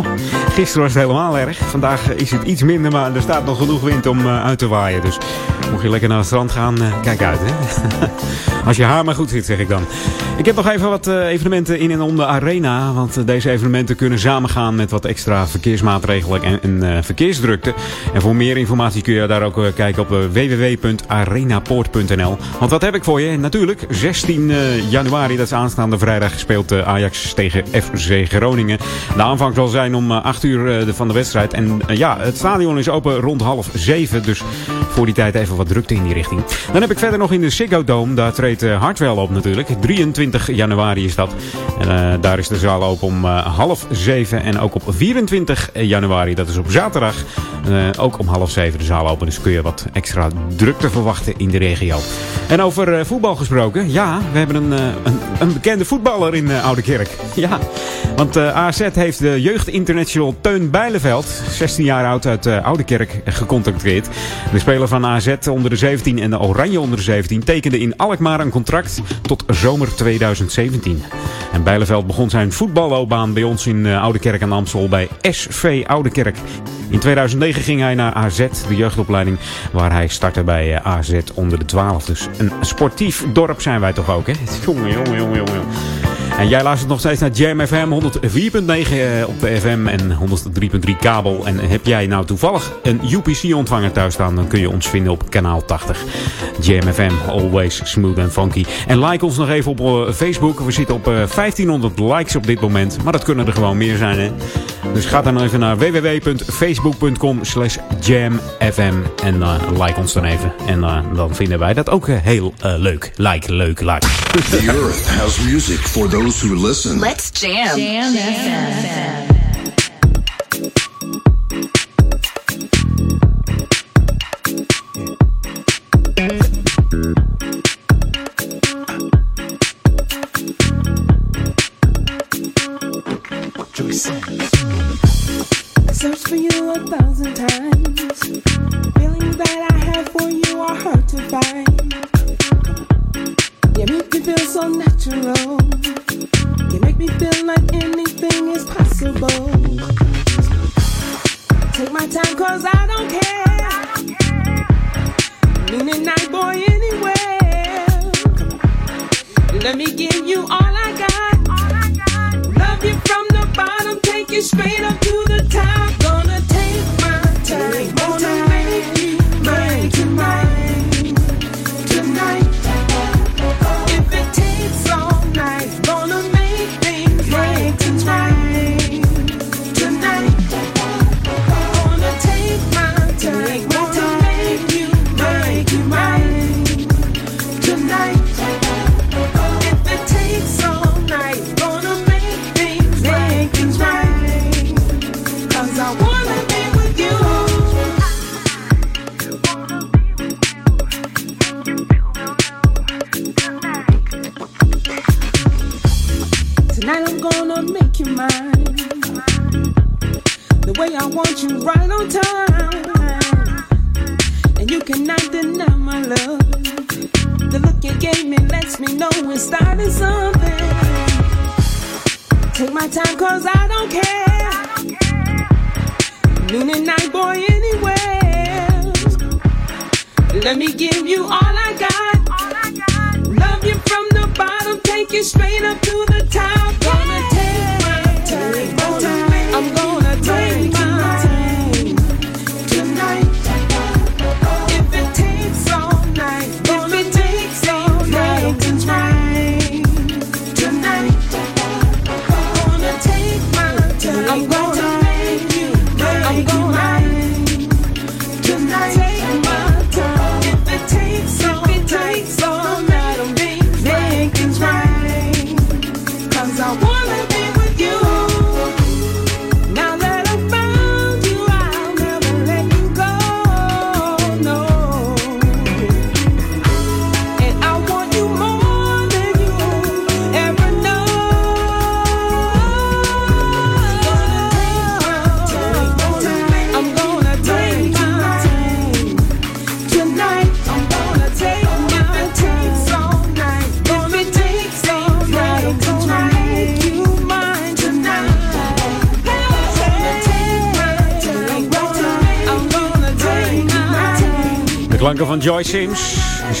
Gisteren was het helemaal erg. Vandaag is het iets minder, maar er staat nog genoeg wind om uh, uit te waaien. Dus mocht je lekker naar het strand gaan, kijk uit, hè? Als je haar maar goed zit, zeg ik dan. Ik heb nog even wat uh, evenementen in en om de arena. Want deze evenementen kunnen samengaan met wat extra verkeersmaatregelen en, en verkeersdrukte. En voor meer informatie kun je daar ook kijken op www.arenapoort.nl. Want wat heb ik voor je? Natuurlijk, 16 januari, dat is aanstaande vrijdag, speelt Ajax tegen FC Groningen. De aanvang zal zijn om 8 uur van de wedstrijd. En ja, het stadion is open rond half 7. Dus voor die tijd even wat drukte in die richting. Dan heb ik verder nog in de Ziggo Dome. Daar treedt Hartwell op natuurlijk. 23 januari is dat. En uh, daar is de zaal open om uh, half 7. En ook op 24 januari, dat is op zaterdag, uh, ook om half 7 de zaal open. Dus kun je wat extra drukte verwachten in de regio. En over voetbal gesproken. Ja, we hebben een, een, een bekende voetballer in Oude Kerk. Ja, want AZ heeft de jeugdinternational Teun Bijleveld, 16 jaar oud uit Oude Kerk, gecontacteerd. De speler van AZ onder de 17 en de Oranje onder de 17 tekende in Alkmaar een contract tot zomer 2017. En Bijleveld begon zijn voetballoopbaan bij ons in Oude Kerk aan Amstel bij SV Oude Kerk. In 2009 ging hij naar AZ, de jeugdopleiding, waar hij startte bij AZ onder de 12. Dus een sportief dorp zijn wij toch ook, hè? Jongen, jongen, jongen, jongen. En jij luistert nog steeds naar Jam FM 104.9 op de FM en 103.3 kabel. En heb jij nou toevallig een UPC-ontvanger thuis staan, dan kun je ons vinden op kanaal 80. Jam FM, always smooth and funky. En like ons nog even op Facebook. We zitten op 1500 likes op dit moment, maar dat kunnen er gewoon meer zijn, hè? Dus ga dan even naar www.facebook.com slash jamfm en like ons dan even. En dan vinden wij dat ook heel leuk. Like, leuk, like. The earth has music for those who listen. Let's jam. Jam FM. Searched for you a thousand times. Feelings that I have for you are hard to find. You make me feel so natural. Like anything is possible. Take my time, cause I don't care. Night boy anywhere. Let me give you all I got. Love you from the bottom, take you straight up to the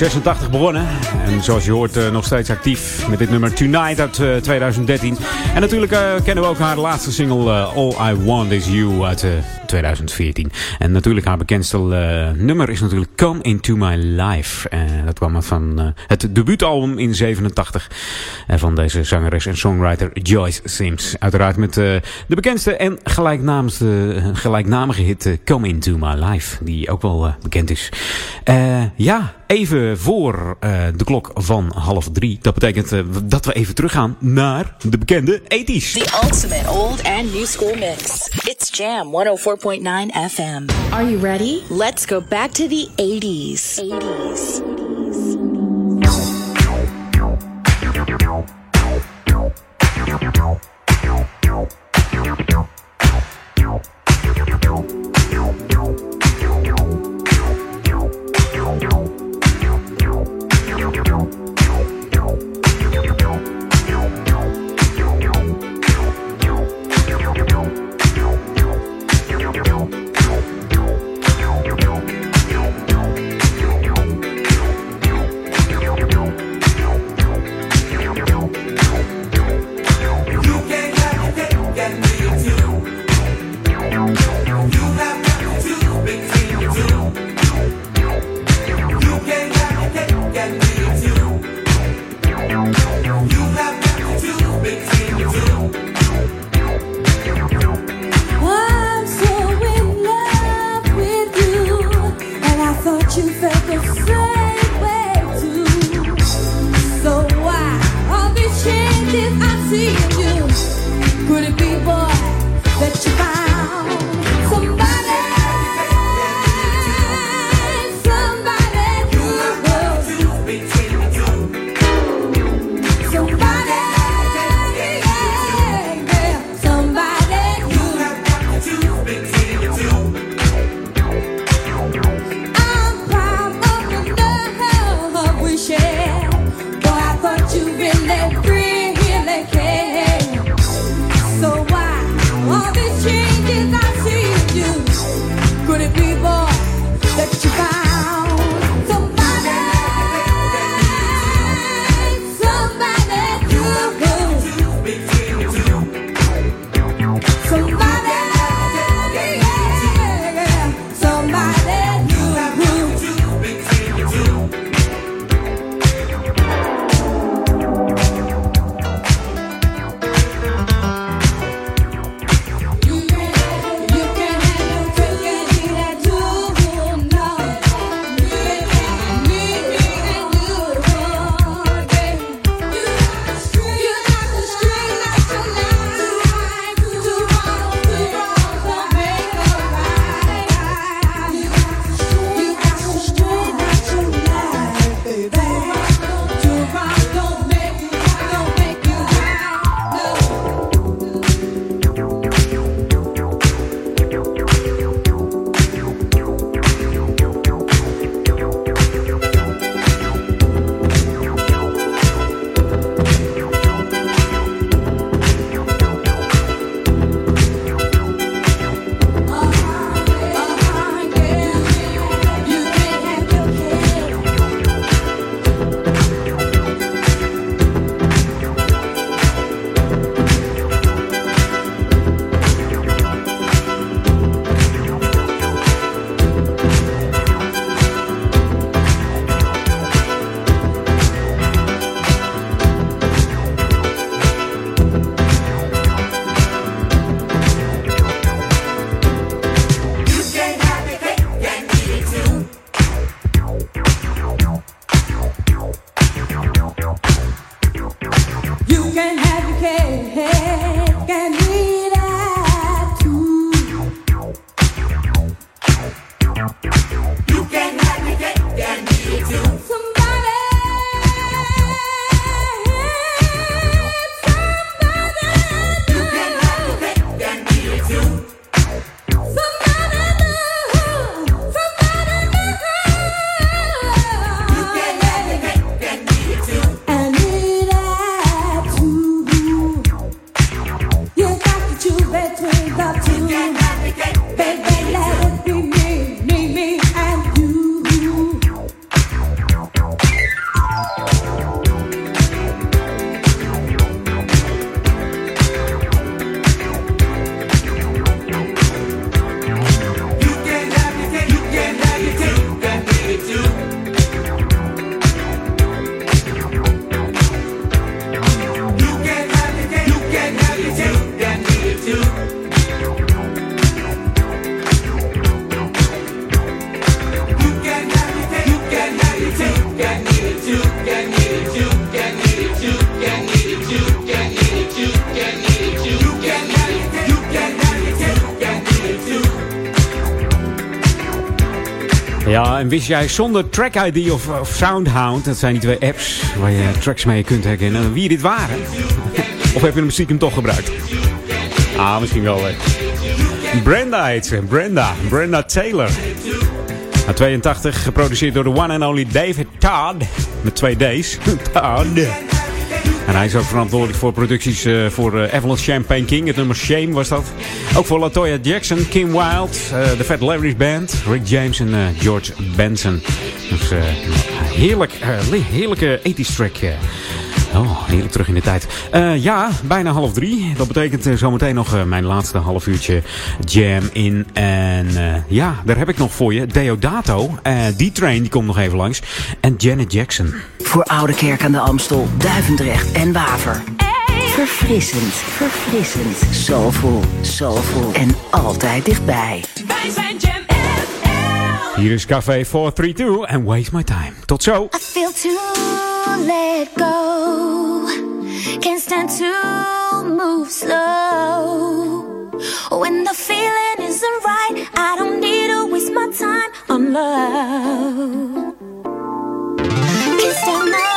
86 begonnen. En zoals je hoort uh, nog steeds actief met dit nummer Tonight uit uh, 2013. En natuurlijk uh, kennen we ook haar laatste single All I Want Is You uit 2014. En natuurlijk haar bekendste nummer is natuurlijk Come Into My Life. dat kwam van het debuutalbum in 87 van deze zangeres en songwriter Joyce Sims. Uiteraard met de bekendste en gelijknamige hit Come Into My Life. Die ook wel bekend is. ja, even voor uh, de klok van half drie. Dat betekent uh, dat we even teruggaan naar de bekende 80s. The ultimate old and new school mix. It's Jam 104.9 FM. Are you ready? Let's go back to the 80s. 80s. en wist jij zonder Track ID of, Soundhound, dat zijn die twee apps waar je tracks mee kunt herkennen, wie dit waren? of heb je hem stiekem toch gebruikt? Ah, misschien wel. Brenda heet ze. Brenda. Brenda Taylor. Na 82, geproduceerd door de one and only David Todd. Met twee D's. Todd. En hij is ook verantwoordelijk voor producties uh, voor uh, Evelyn Champagne King. Het nummer Shame was dat. Ook voor Latoya Jackson, Kim Wilde, uh, de Fat Larry's Band, Rick James en George Benson. Dus heerlijk, heerlijke 80s track. Oh, heerlijk terug in de tijd. Uh, ja, bijna half drie. Dat betekent uh, zometeen nog uh, mijn laatste half uurtje jam in. En ja, daar heb ik nog voor je Deodato. die train die komt nog even langs. En Janet Jackson. Voor Oude Kerk aan de Amstel, Duivendrecht en Waver. Verfrissend, verfrissend. Soulful, soulful. En altijd dichtbij. Wij zijn Jam Hier is Café 432 en Waste My Time. Tot zo. I feel to let go. Can't stand to move slow. When the feeling isn't right, I don't need to waste my time on love. Can't stand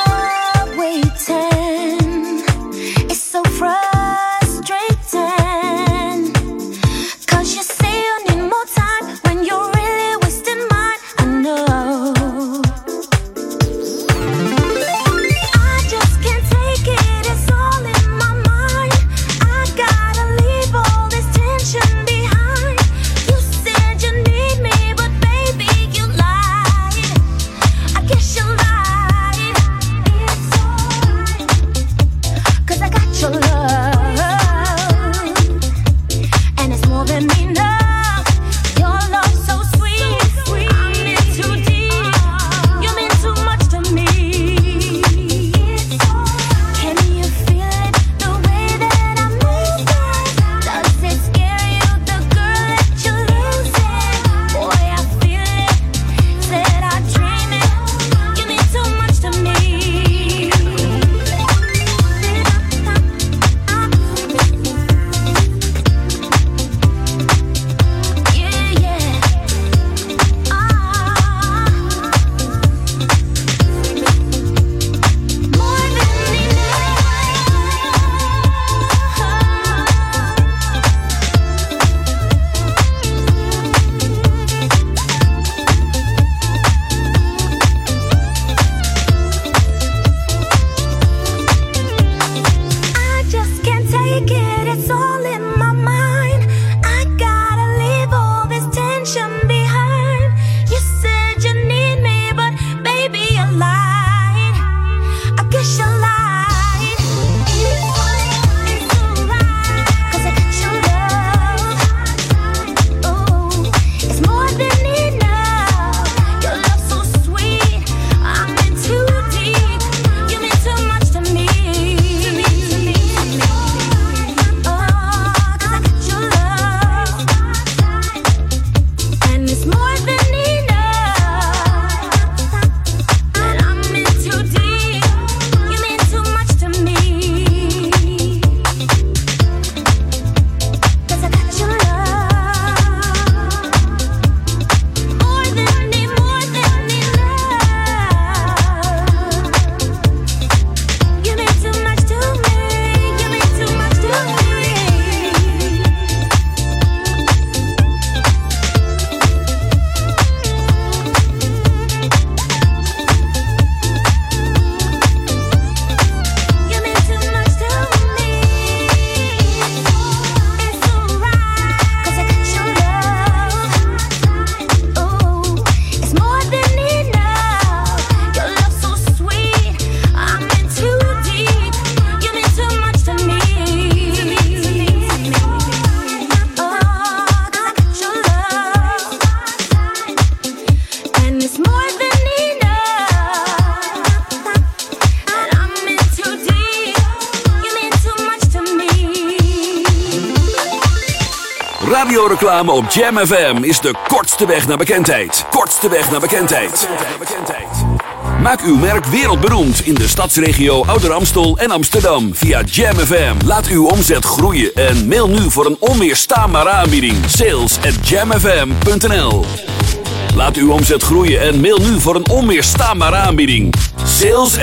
Op Jam FM is de kortste weg naar bekendheid. Kortste weg naar bekendheid. Maak uw merk wereldberoemd in de stadsregio Ouder Amstel en Amsterdam via Jam FM. Laat uw omzet groeien en mail nu voor een onweerstaanbare aanbieding. Sales at Laat uw omzet groeien en mail nu voor een onweerstaanbare aanbieding. Sales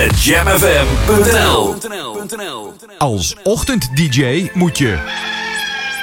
Als ochtend-dj moet je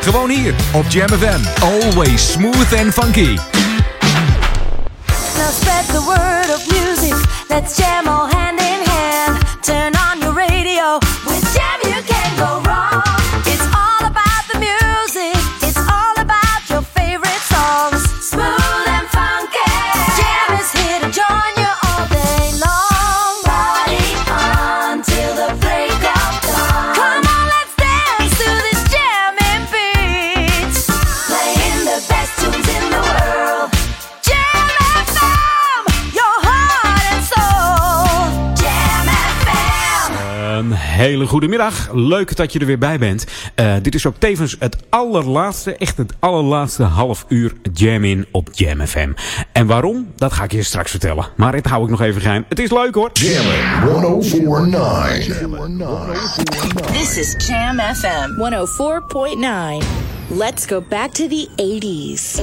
Gewoon hier op Jam FM. Always smooth and funky. Now spread the word of music. Let's jam all hand in hand. Turn hele goede middag. Leuk dat je er weer bij bent. Eh, dit is ook tevens het allerlaatste, echt het allerlaatste half uur Jam in op Jam FM. En waarom? Dat ga ik je straks vertellen. Maar het hou ik nog even geheim. Het is leuk hoor. Jammin' 1049. This is Jam FM 104.9. Let's go back to the 80s.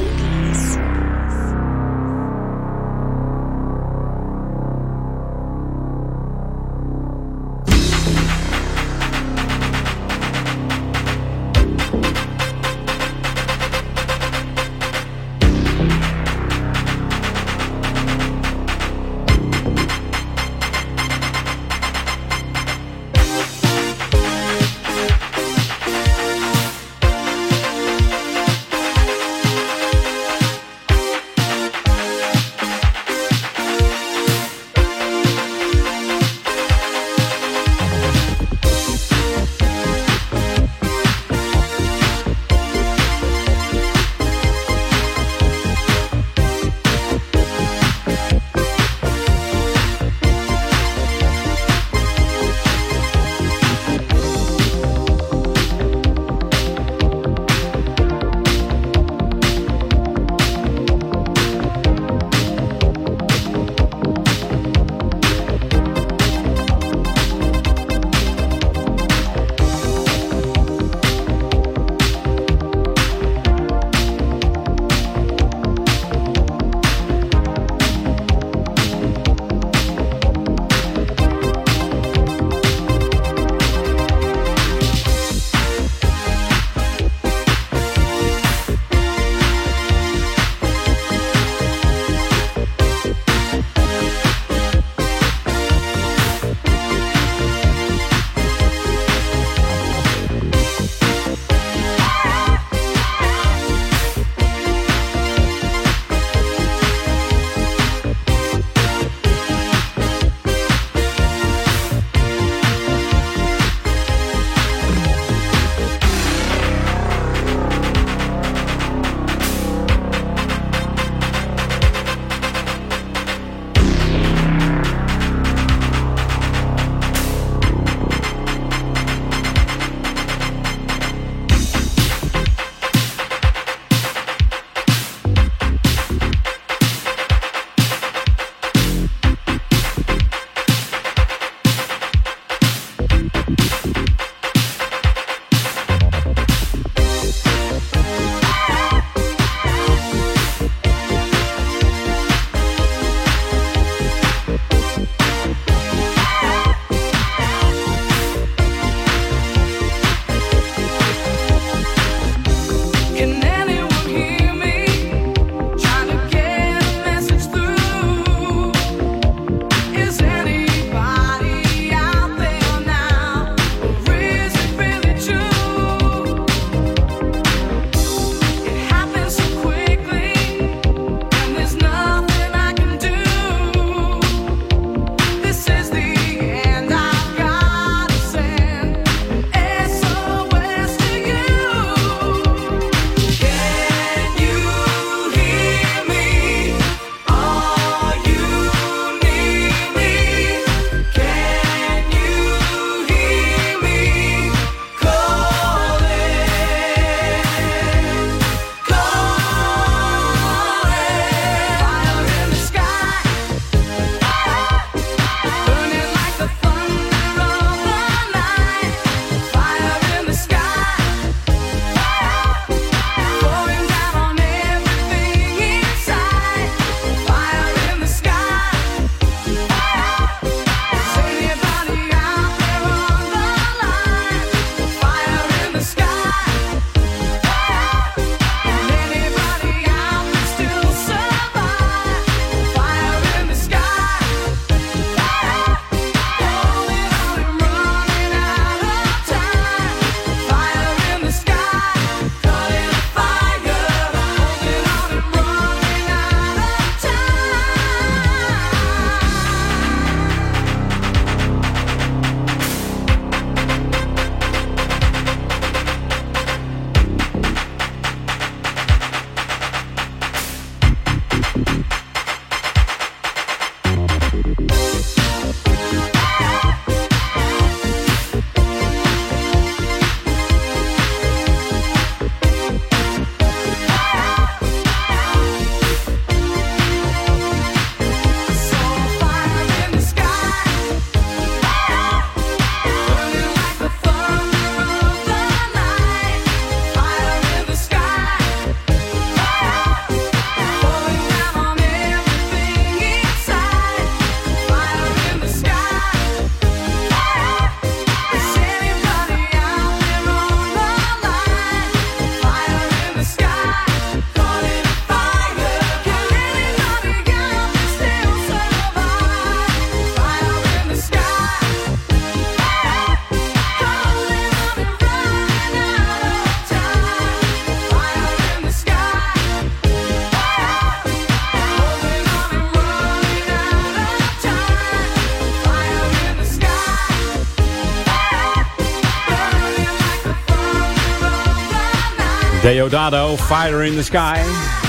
Deodado, Fire in the Sky.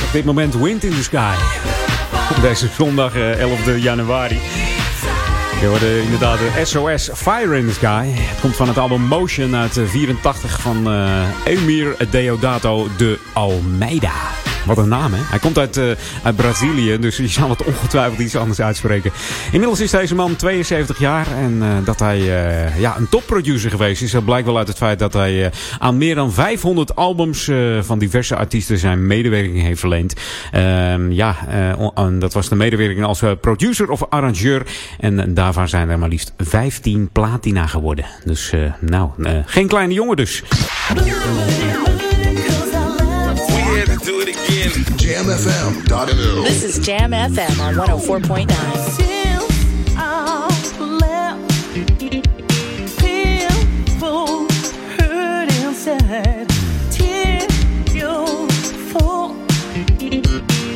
Op dit moment Wind in the Sky. Op deze zondag eh, 11 januari. Je hoorde inderdaad de SOS Fire in the Sky. Het komt van het album Motion uit eh, 84 van eh, Emir Deodato de Almeida. Wat een naam, hè? Hij komt uit, eh, uit Brazilië, dus je zal het ongetwijfeld iets anders uitspreken. Inmiddels is deze man 72 jaar en eh, dat hij eh, ja, een topproducer geweest is. Dat blijkt wel uit het feit dat hij eh, aan meer dan 500 albums eh, van diverse artiesten zijn medewerking heeft verleend. Ehm, ja, eh, dat was de medewerking als producer of arrangeur. En daarvan zijn er maar liefst 15 platina geworden. Dus eh, nou, geen kleine jongen dus. We had to do it again. JamFM.nl This is Jam FM on 104.9.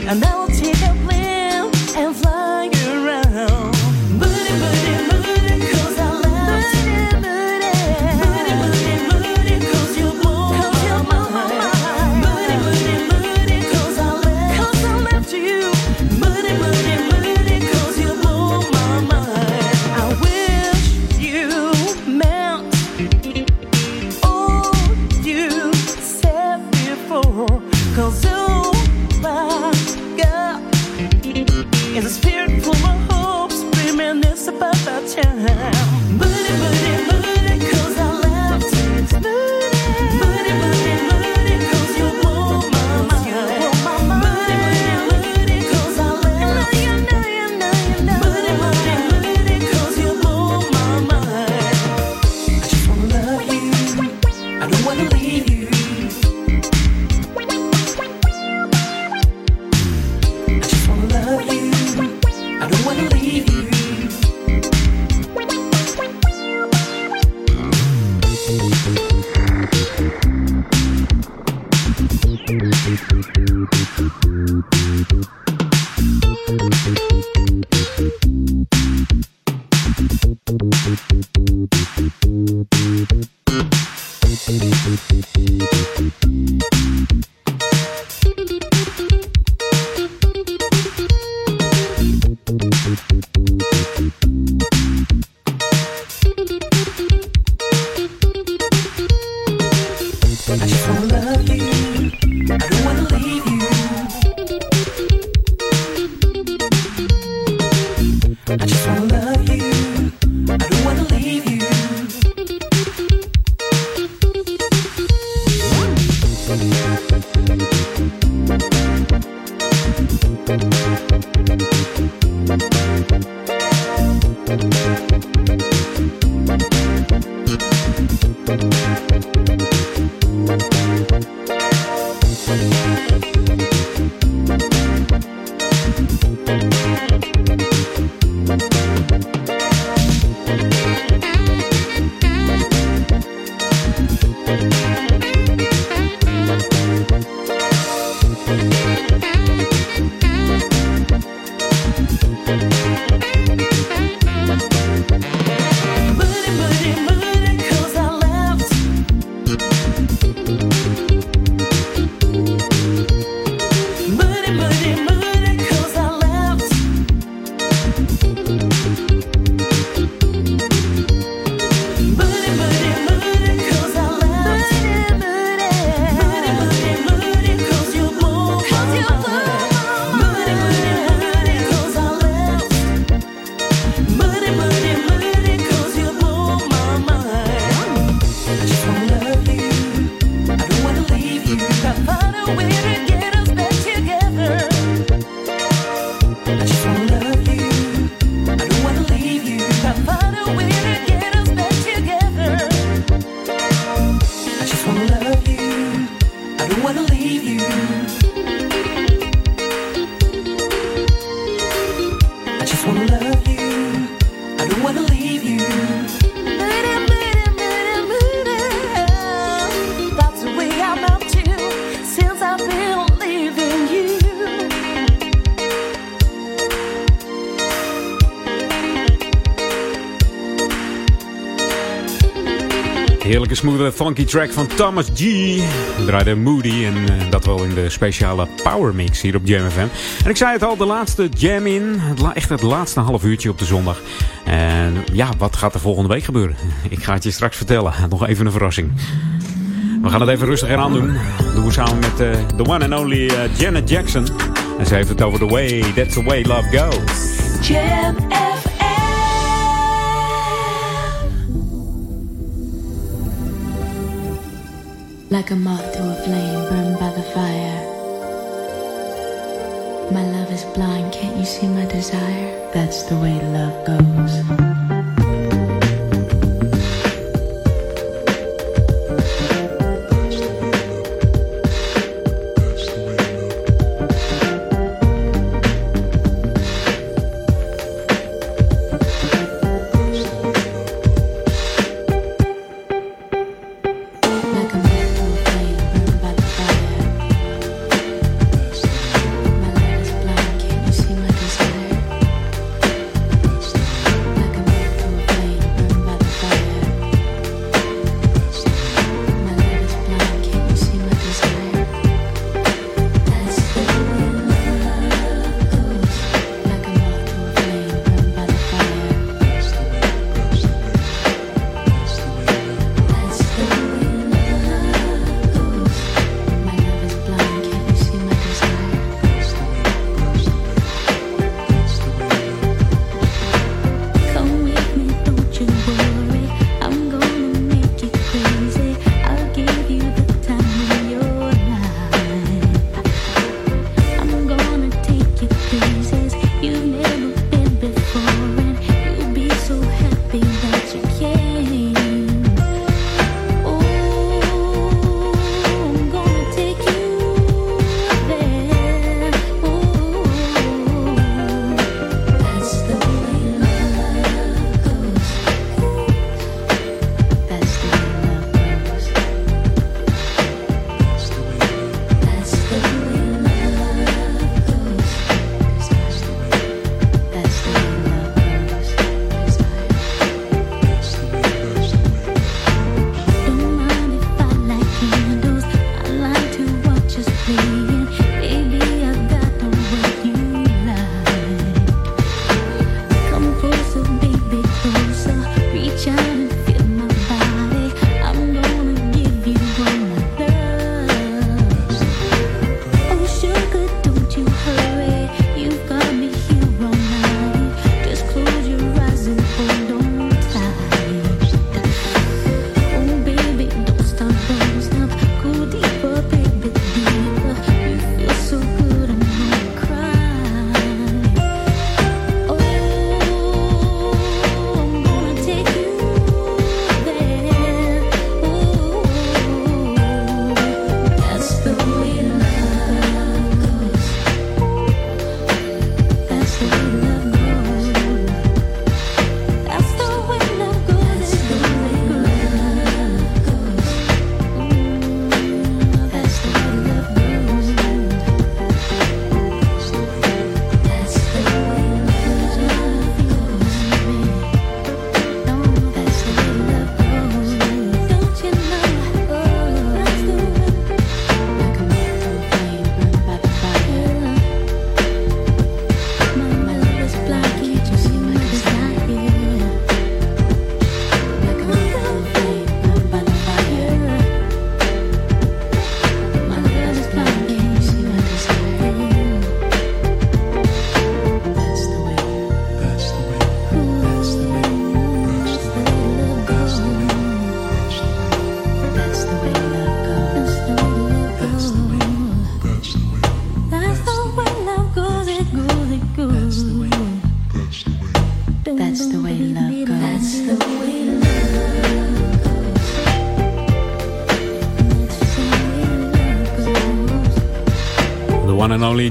And I'll take a smoothe, funky track van Thomas G. We draaiden Moody en eh, dat wel in de speciale Power Mix hier op Jam FM. En ik zei het al, de laatste Jam in. Echt het laatste half uurtje op de zondag. En ja, wat gaat er volgende week gebeuren? Ik ga het je straks vertellen. Nog even een verrassing. We gaan het even rustig eraan doen. Dat doen we samen met eh, de one and only uh, Janet Jackson. En ze heeft het over The Way, That's The Way Love Goes. Jam like a moth to a flame burned by the fire. My love is blind, can't you see my desire? That's the way love goes.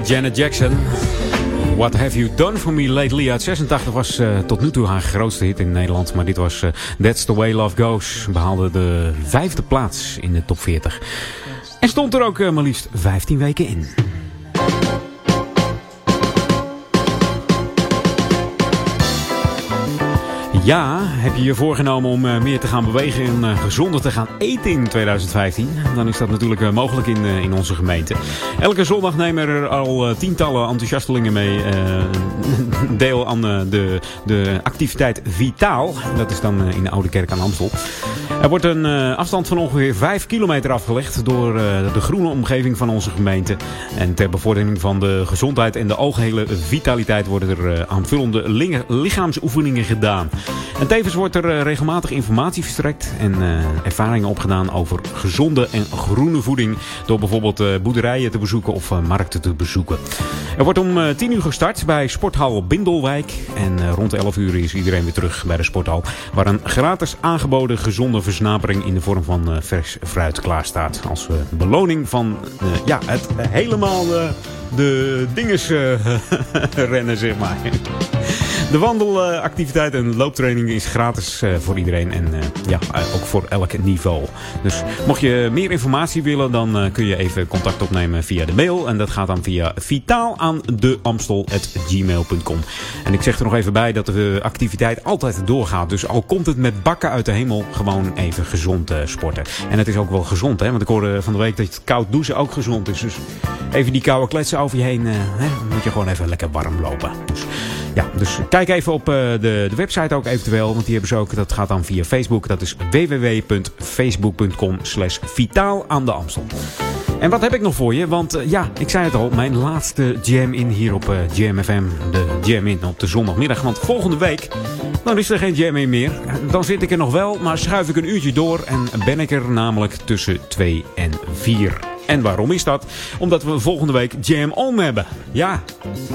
Janet Jackson. What Have You Done For Me Lately uit 86 was eh, tot nu toe haar grootste hit in Nederland. Maar dit was eh, That's The Way Love Goes. Behaalde de vijfde plaats in de top 40. En stond er ook eh, maar liefst 15 weken in. Ja, heb je je voorgenomen om eh, meer te gaan bewegen en eh, gezonder te gaan eten in 2015? Dan is dat natuurlijk eh, mogelijk in, in onze gemeente. Elke zondag nemen er al tientallen enthousiastelingen mee deel aan de, de activiteit Vitaal. Dat is dan in de Oude Kerk aan Amstel. Er wordt een afstand van ongeveer 5 kilometer afgelegd door de groene omgeving van onze gemeente. En ter bevordering van de gezondheid en de algehele vitaliteit worden er aanvullende li- lichaamsoefeningen gedaan. En tevens wordt er eh, regelmatig informatie verstrekt en eh, ervaringen opgedaan over gezonde en groene voeding. Door bijvoorbeeld eh, boerderijen te bezoeken of markten te bezoeken. Er wordt om eh, 10 uur gestart bij Sporthal Bindelwijk. En rond 11 uur is iedereen weer terug bij de sporthal. Waar een gratis aangeboden gezonde versnapering in de vorm van vers fruit klaar staat. Als beloning van ja, het helemaal de dinges rennen, zeg maar. De wandelactiviteit en looptraining is gratis eh, voor iedereen en eh, ja, eh, ook voor elk niveau. Dus mocht je meer informatie willen, dan kun je even contact opnemen via de mail. En dat gaat dan via vitaal. En ik zeg er nog even bij dat de activiteit altijd doorgaat. Dus al komt het met bakken uit de hemel, gewoon even gezond sporten. En het is ook wel gezond, hè? Want ik hoorde van de week dat het koud douchen ook gezond is. Dus even die koude kletsen over je heen, hè? dan moet je gewoon even lekker warm lopen. Dus ja, dus kijk even op eh, de, de website ook eventueel. Want die hebben ze ook. Dat gaat dan via Facebook. Dat is www.facebook.com slash vitaal aan de Amstel. En wat heb ik nog voor je? Want eh, ja, ik zei het al. Mijn laatste jam in hier op eh, Jam FM. De jam in op de zondagmiddag. Want volgende week, dan is er geen jam in meer. Dan zit ik er nog wel, maar schuif ik een uurtje door. En ben ik er namelijk tussen 2 en 4. En waarom is dat? Omdat we volgende week Jam On hebben. Ja,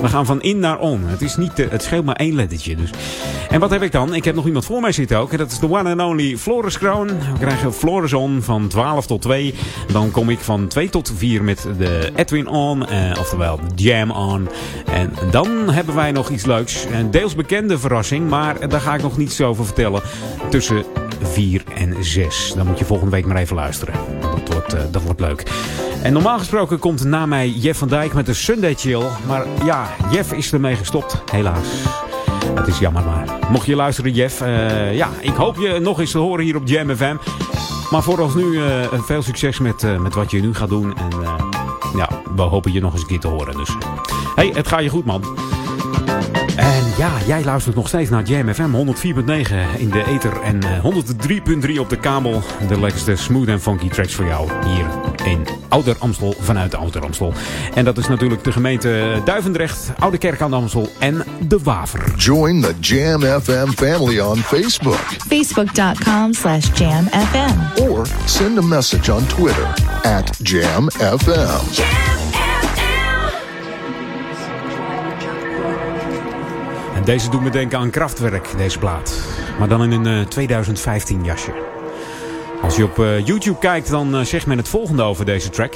we gaan van in naar on. Het, is niet, eh, het scheelt maar één lettertje. Dus. En wat heb ik dan? Ik heb nog iemand voor mij zitten ook. En dat is de one and only Floris Kroon. We krijgen Floris On van 12 tot 2. Dan kom ik van 2 tot 4 met de Edwin On. eh, oftewel Jam On. En dan hebben wij nog iets leuks. Een deels bekende verrassing. Maar daar ga ik nog niets over vertellen. Tussen 4 en 6. Dan moet je volgende week maar even luisteren. Dat wordt, eh, dat wordt leuk. En normaal gesproken komt na mij Jeff van Dijk met de Sunday Chill. Maar ja, Jeff is ermee gestopt, helaas. Het is jammer maar. Mocht je luisteren, Jeff. eh, ja, ik hoop je nog eens te horen hier op Jam FM. Maar voorals nu eh, veel succes met, eh, met wat je nu gaat doen. En ja, we hopen je nog eens een keer te horen. Dus hey, het gaat je goed, man. Ja, jij luistert nog steeds naar Jam FM 104.9 in de ether en eh, 103.3 op de kabel. De lekkerste smooth en funky tracks voor jou hier in Ouder Amstel vanuit Ouder Amstel. En dat is natuurlijk de gemeente Duivendrecht, Oude Kerk aan de Amstel en De Waver. Join the Jam FM family on Facebook Facebook.com slash jamfm. or send a message on Twitter at JamFM. En deze doet me denken aan Kraftwerk, deze plaat. Maar dan in een eh, 2015 jasje. Als je op eh, YouTube kijkt, dan eh, zegt men het volgende over deze track.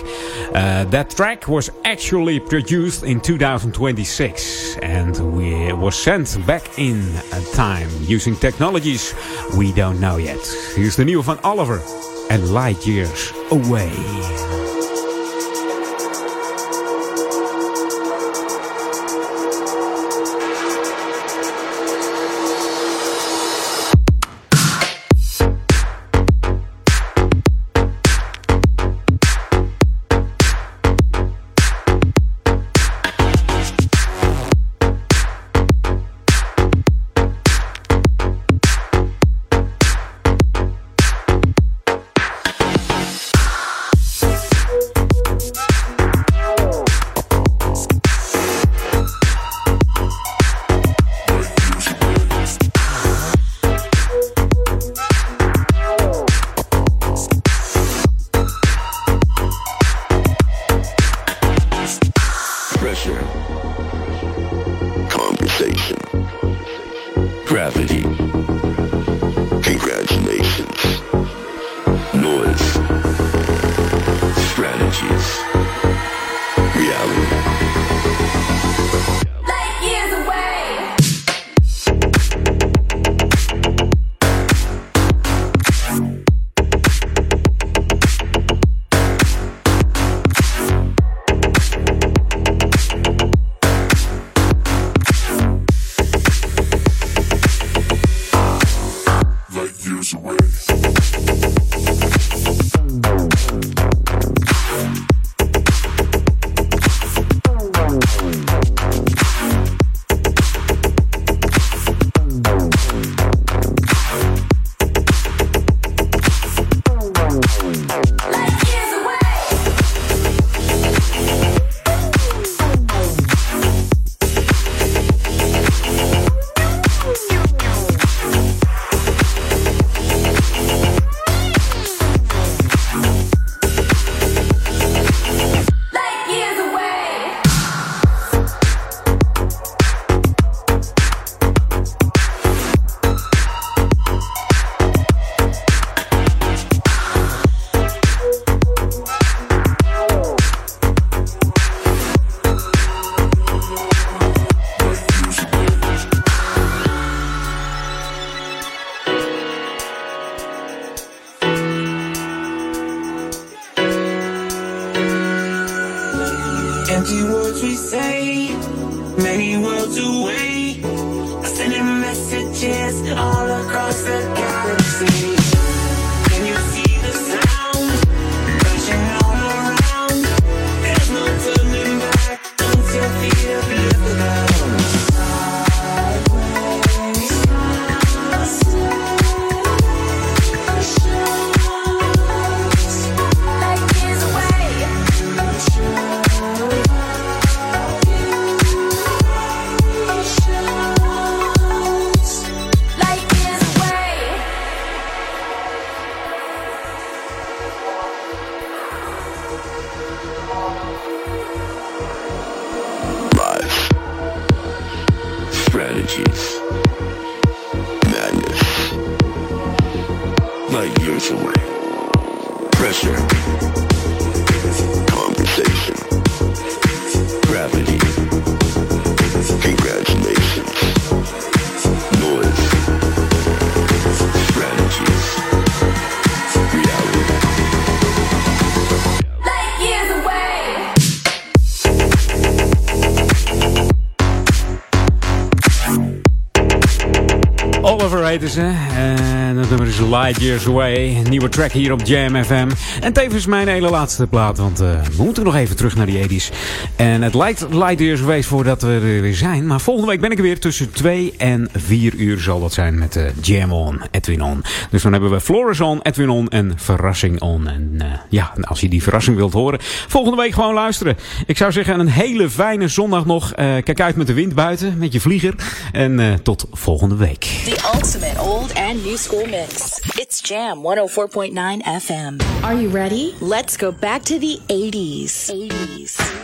That track was actually produced in 2026. And we was sent back in time using technologies we don't know yet. Hier is de nieuwe van Oliver. And Light Years Away. En het nummer is Light Years Away. Nieuwe track hier op Jam FM. En tevens mijn hele laatste plaat. Want eh, we moeten nog even terug naar die 80s. En het lijkt Light Years Away voordat we er weer zijn. Maar volgende week ben ik er weer tussen 2 en 4 uur zal dat zijn met eh, Jam On, Edwin On. Dus dan hebben we Floris On, Edwin On en Verrassing On. Ja, en als je die verrassing wilt horen, volgende week gewoon luisteren. Ik zou zeggen een hele fijne zondag nog. Eh, kijk uit met de wind buiten, met je vlieger. En eh, tot volgende week. The ultimate old and new school mix. It's Jam 104.9 FM. Are you ready? Let's go back to the 80s. 80s.